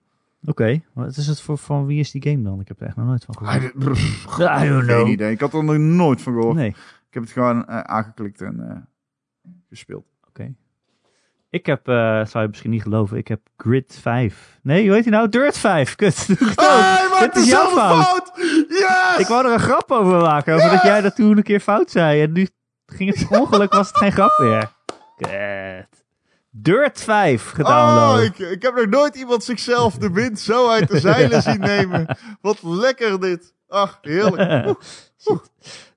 S1: Oké, wat is het voor, van wie is die game dan? Ik heb er echt nog nooit van
S2: I
S1: gehoord.
S2: don't-
S1: I don't
S2: Geen
S1: know.
S2: idee. Ik had er nog nooit van gehoord.
S1: Nee,
S2: Ik heb het gewoon eh, aangeklikt en eh, gespeeld.
S1: oké. Ik heb, eh, zou je misschien niet geloven, ik heb Grid 5. Nee, hoe heet die nou? Dirt 5. Kut. doe ik het
S2: hij
S1: Dit is jouw fout.
S2: fout! Yes!
S1: Ik wou er een grap over maken, over dat jij dat toen een keer fout zei. En nu ging het ongeluk, was het geen grap meer. Kut. Dirt 5 gedownload.
S2: Oh, ik, ik heb nog nooit iemand zichzelf de wind zo uit de zeilen zien nemen. Wat lekker dit. Ach, heerlijk.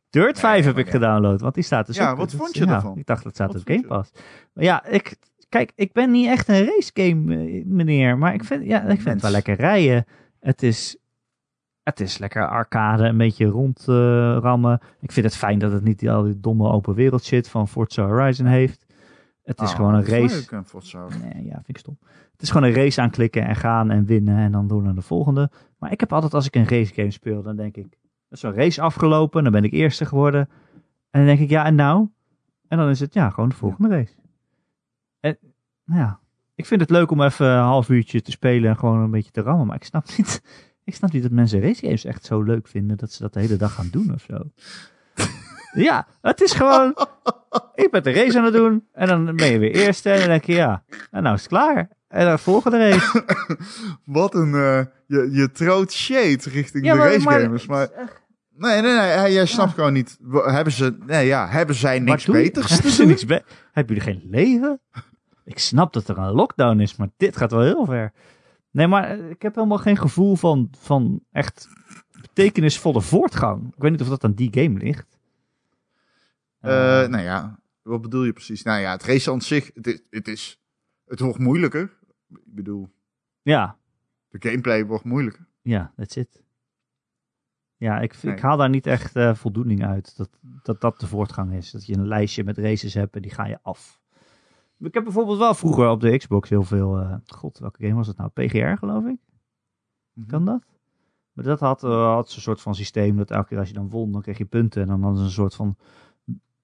S1: Dirt 5 heb ik gedownload, want die staat dus
S2: Ja, wat vond je
S1: ja,
S2: ervan?
S1: Ik dacht dat staat op Game? Pass. Maar ja, ik, kijk, ik ben niet echt een race game eh, meneer, maar ik vind, ja, ik vind het wel lekker rijden. Het is, het is lekker arcade, een beetje rondrammen. ik vind het fijn dat het niet al die domme open wereld shit van Forza Horizon heeft. Het is
S2: Ah,
S1: gewoon een race.
S2: leuk, Forza.
S1: Nee, ja, vind ik stom. Het is gewoon een race aanklikken en gaan en winnen en dan door naar de volgende. Maar ik heb altijd, als ik een race game speel, dan denk ik, dat is zo'n race afgelopen, dan ben ik eerste geworden. En dan denk ik, ja, en nou? En dan is het, ja, gewoon de volgende race. Nou ja, ik vind het leuk om even een half uurtje te spelen en gewoon een beetje te rammen. Maar ik snap niet, ik snap niet dat mensen race games echt zo leuk vinden dat ze dat de hele dag gaan doen of zo. ja, het is gewoon, ik ben de race aan het doen en dan ben je weer eerste en dan denk je, ja, en nou is het klaar. En dan volgende race.
S2: Wat een... eh, je, je troot shade richting
S1: Ja,
S2: de racegamers.
S1: maar-
S2: Maar, nee, nee, nee. Jij snapt gewoon niet. Hebben ze... Nee, ja. Hebben zij niks beters
S1: Hebben
S2: te
S1: ze
S2: doen?
S1: niks be- Hebben jullie geen leven? Ik snap dat er een lockdown is, maar dit gaat wel heel ver. Nee, maar eh, ik heb helemaal geen gevoel van, van echt betekenisvolle voortgang. Ik weet niet of dat aan die game ligt.
S2: Eh, nou ja, wat bedoel je precies? Nou ja, het race aan zich, het is, het is, het wordt moeilijker. Ik bedoel,
S1: Ja,
S2: de gameplay wordt moeilijker.
S1: ja, that's it. Ja, ik,
S2: Nee.
S1: ik haal daar niet echt eh, voldoening uit dat, dat dat de voortgang is. Dat je een lijstje met races hebt en die ga je af. Ik heb bijvoorbeeld wel vroeger op de Xbox heel veel... eh, God, welke game was het nou? PGR geloof ik? Kan dat? Maar dat had, eh, had ze een soort van systeem dat elke keer als je dan won, dan kreeg je punten. En dan hadden ze een soort van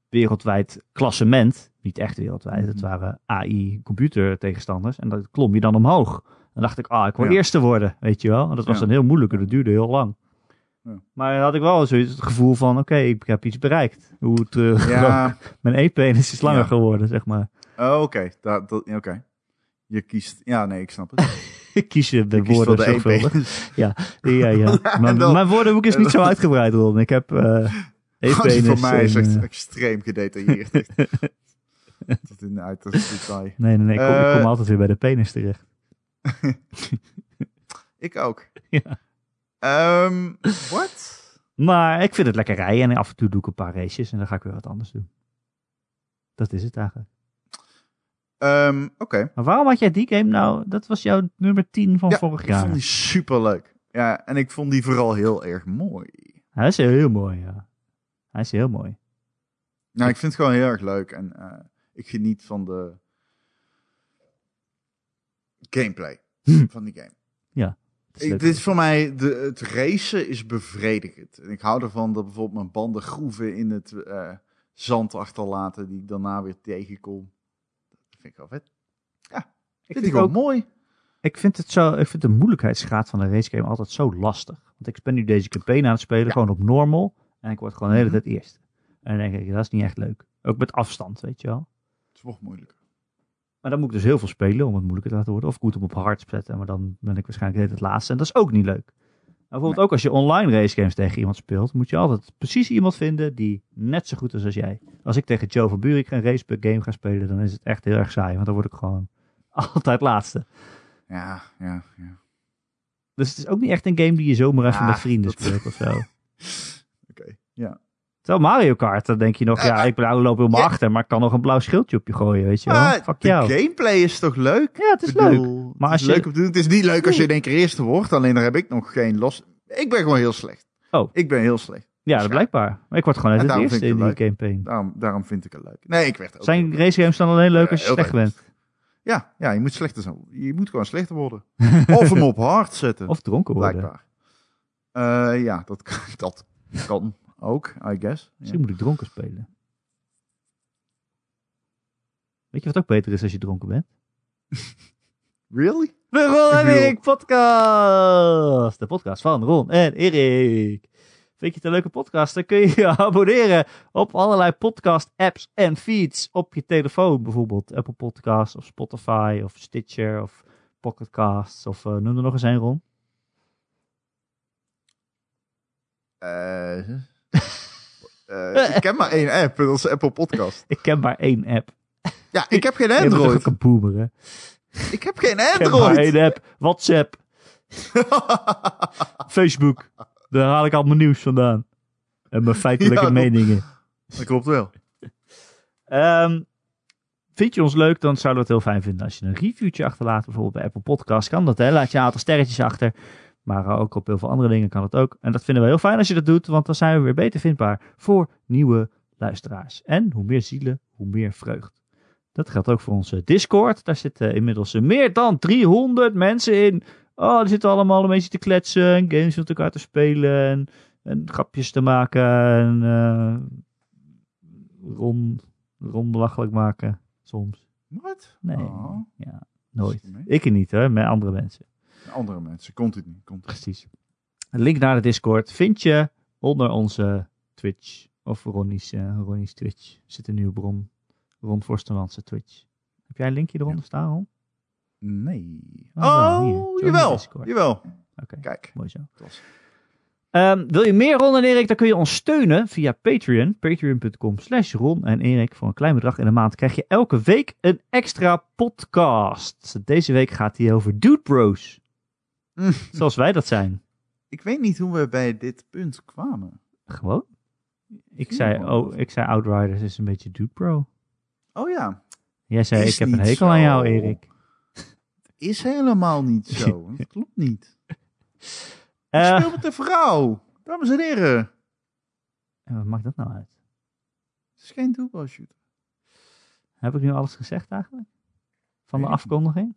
S1: wereldwijd klassement. Niet echt wereldwijd, het
S2: Mhm.
S1: waren AI computer tegenstanders. En dat klom je dan omhoog. Dan dacht ik, ah, ik wil
S2: Ja.
S1: eerste worden, weet je wel. En dat was
S2: Ja.
S1: dan heel moeilijk en dat duurde heel lang.
S2: Ja.
S1: Maar dan had ik wel zoiets het gevoel van, oké, ik heb iets bereikt. Hoe het, eh, mijn e-penis is langer geworden, zeg maar.
S2: Oh, oké. Dat, dat, oké. Je kiest, ja, nee, ik snap het.
S1: Ik kies je de
S2: kiest
S1: woorden
S2: voor de
S1: zorgvuldig.
S2: EP.
S1: Ja, ja. Maar
S2: dan-
S1: mijn woordenboek is niet zo uitgebreid, Ron. Ik heb e-penis.
S2: voor mij is echt
S1: eh,
S2: extreem gedetailleerd. Tot in de uiterste detail.
S1: nee, nee, nee. Ik kom, ik
S2: Eh,
S1: kom altijd weer bij de penis terecht.
S2: Ik ook.
S1: Ja.
S2: Ehm, Wat?
S1: Maar ik vind het lekker rijden. En af en toe doe ik een paar races. En dan ga ik weer wat anders doen. Dat is het eigenlijk.
S2: Ehm, Oké.
S1: Maar waarom had jij die game nou? Dat was jouw nummer 10 van
S2: Ja,
S1: vorig
S2: ik
S1: jaar.
S2: vond die super leuk. Ja, en ik vond die vooral heel erg mooi.
S1: Hij is heel mooi, ja. Hij is heel mooi.
S2: Nou, ik vind het gewoon heel erg leuk en eh, ik geniet van de gameplay
S1: Hm.
S2: van die game.
S1: Is
S2: Ik,
S1: leuk.
S2: dit is voor mij, de, het racen is bevredigend. En ik hou ervan dat bijvoorbeeld mijn banden groeven in het eh, zand achterlaten die ik daarna weer tegenkom. Vind ik wel vet.
S1: ik
S2: Vind ik
S1: vind,
S2: gewoon
S1: ook,
S2: mooi.
S1: ik vind het zo, ik vind de moeilijkheidsgraad van een racegame altijd zo lastig. Want ik ben nu deze campaign aan het spelen,
S2: Ja.
S1: gewoon op normal. En ik word gewoon de hele
S2: Mhm.
S1: tijd eerste. En dan denk ik, dat is niet echt leuk. Ook met afstand, weet je wel.
S2: Het wordt moeilijker.
S1: Maar dan moet ik dus heel veel spelen om het moeilijker te laten worden. Of moet hem op hard zetten, maar dan ben ik waarschijnlijk het laatste. En dat is ook niet leuk. Bijvoorbeeld ook als je online racegames tegen iemand speelt, moet je altijd precies iemand vinden die net zo goed is als jij. Als ik tegen Joe van Buurik een race game ga spelen, dan is het echt heel erg saai. Want dan word ik gewoon altijd laatste.
S2: Ja, ja, ja.
S1: Dus het is ook niet echt een game die je zomaar even
S2: Ah,
S1: met vrienden
S2: dat-
S1: speelt of zo.
S2: Oké, ja.
S1: Terwijl Mario Kart, dan denk je nog, ja, ik ben- loop helemaal
S2: Ja.
S1: achter, maar ik kan nog een blauw schildje op je gooien, weet je wel.
S2: Maar
S1: Fuck
S2: de
S1: jou.
S2: gameplay is toch leuk?
S1: Ja, het is
S2: Ik bedoel,
S1: leuk.
S2: het
S1: Maar
S2: is
S1: als je-
S2: leuk doen. Het is niet leuk als je in één keer eerste wordt. Alleen daar heb ik nog geen los. Ik ben gewoon heel slecht.
S1: Oh.
S2: Ik ben heel slecht.
S1: Ja, dat blijkbaar. Maar ik word gewoon uit het eerste in
S2: ik
S1: die
S2: het
S1: campaign.
S2: Daarom, daarom vind ik het leuk. Nee, ik werd ook.
S1: Zijn racegames dan alleen leuk als je
S2: Ja,
S1: slecht bent?
S2: Ja, ja, je moet slechter zijn. Je moet gewoon slechter worden. of hem op hard zetten.
S1: Of dronken worden?
S2: blijkbaar. Eh, ja, dat kan, dat kan ook, I guess. Ja.
S1: Misschien moet ik dronken spelen. Weet je wat ook beter is als je dronken bent?
S2: Really?
S1: De Ron en Erik podcast. De podcast van Ron en Erik. Vind je het een leuke podcast? Dan kun je je abonneren op allerlei podcast apps en feeds op je telefoon. Bijvoorbeeld Apple Podcasts of Spotify of Stitcher of Pocket Casts of eh, noem er nog eens een Ron.
S2: Eh, eh, ik ken maar één app, dat is Apple Podcast.
S1: Ik ken maar één app.
S2: Ja, ik heb geen Android.
S1: ook een boomer, hè?
S2: Ik heb geen
S1: Ik ken maar
S2: Android.
S1: één app. WhatsApp, Facebook. Daar haal ik al mijn nieuws vandaan. En mijn feitelijke
S2: Ja,
S1: meningen.
S2: dat klopt wel.
S1: Ehm, vind je ons leuk, dan zouden we het heel fijn vinden als je een reviewtje achterlaat. Bijvoorbeeld bij Apple Podcasts kan dat, hè. Laat je een aantal sterretjes achter. Maar ook op heel veel andere dingen kan het ook. En dat vinden we heel fijn als je dat doet, want dan zijn we weer beter vindbaar voor nieuwe luisteraars. En hoe meer zielen, hoe meer vreugd. Dat geldt ook voor onze Discord. Daar zitten inmiddels meer dan 300 mensen in. Oh, die zitten allemaal een beetje te kletsen en games met elkaar te spelen en, en grapjes te maken en eh Ron, Ron belachelijk maken soms.
S2: Wat?
S1: Nee,
S2: Oh,
S1: ja, nooit. Ik niet hoor, met andere mensen.
S2: Andere mensen, continu. continu.
S1: Precies. Een link naar de Discord vind je onder onze Twitch of Ronnie's, Ronnie's Twitch. Zit een nieuwe bron. Ron Forsterlandse Twitch. Heb jij een linkje eronder staan, Ron?
S2: Nee.
S1: Oh.
S2: Oh, jawel. Jawel.
S1: Oké,
S2: Kijk.
S1: mooi zo. Ehm, wil je meer Ron en Erik, dan kun je ons steunen via Patreon. Patreon.com slash Ron en Erik. Voor een klein bedrag in de maand krijg je elke week een extra podcast. Deze week gaat die over Dude Bros. Zoals wij dat zijn.
S2: Ik weet niet hoe we bij dit punt kwamen.
S1: Gewoon. Ik zei, oh, ik zei Outriders is een beetje Dude Bro.
S2: Oh ja,
S1: Jij zei,
S2: Is
S1: ik heb een
S2: niet
S1: hekel aan jou,
S2: zo.
S1: Erik.
S2: is helemaal niet zo. Dat klopt niet. Je
S1: Eh,
S2: speelt met een vrouw. Dames en heren.
S1: en wat maakt dat nou uit?
S2: Het is geen dubbel shooter.
S1: Heb ik nu alles gezegd eigenlijk? Van de
S2: Weet ik niet.
S1: afkondiging?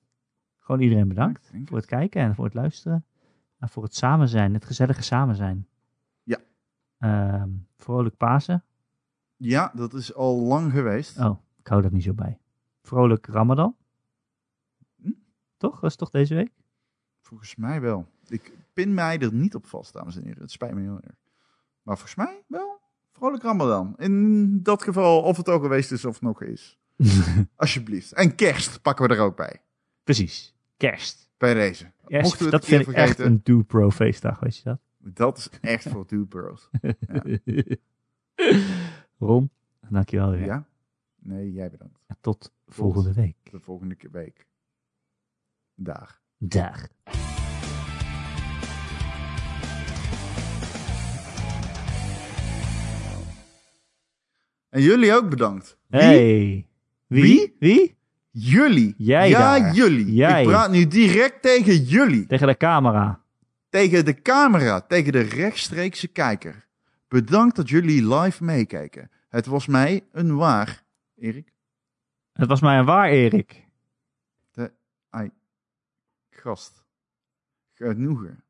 S1: Gewoon iedereen bedankt voor het kijken en voor het luisteren. En voor het samen zijn, het gezellige samen zijn.
S2: Ja.
S1: Ehm, vrolijk Pasen.
S2: Ja, dat is al lang geweest.
S1: Oh, ik hou dat niet zo bij. Vrolijk Ramadan.
S2: Hm?
S1: Toch? Dat is toch deze week?
S2: Volgens mij wel. Ik pin mij er niet op vast, dames en heren. Het spijt me heel erg. Maar volgens mij wel. Vrolijk Ramadan. In dat geval, of het al geweest is of nog is. Alsjeblieft. En kerst pakken we er ook bij.
S1: Precies. Kerst.
S2: Bij deze.
S1: Kerst,
S2: Mochten we
S1: dat vind ik echt een Dude Pro feestdag, weet je dat?
S2: Dat is echt voor two pearls.
S1: Ron, dankjewel weer.
S2: Ja? Nee, jij bedankt.
S1: En Tot volgende week.
S2: De volgende week. Dag.
S1: Dag.
S2: En jullie ook bedankt. Wie?
S1: Hey. Wie?
S2: Wie?
S1: Wie?
S2: Jullie.
S1: Jij
S2: ja,
S1: daar.
S2: jullie.
S1: Jij.
S2: Ik praat nu direct tegen jullie.
S1: Tegen de camera.
S2: Tegen de camera. Tegen de rechtstreekse kijker. Bedankt dat jullie live meekijken. Het was mij een waar. Erik?
S1: Het was mij een waar, Erik.
S2: Ai. Gast. Genoegen.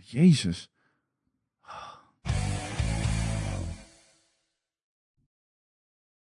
S2: Jezus.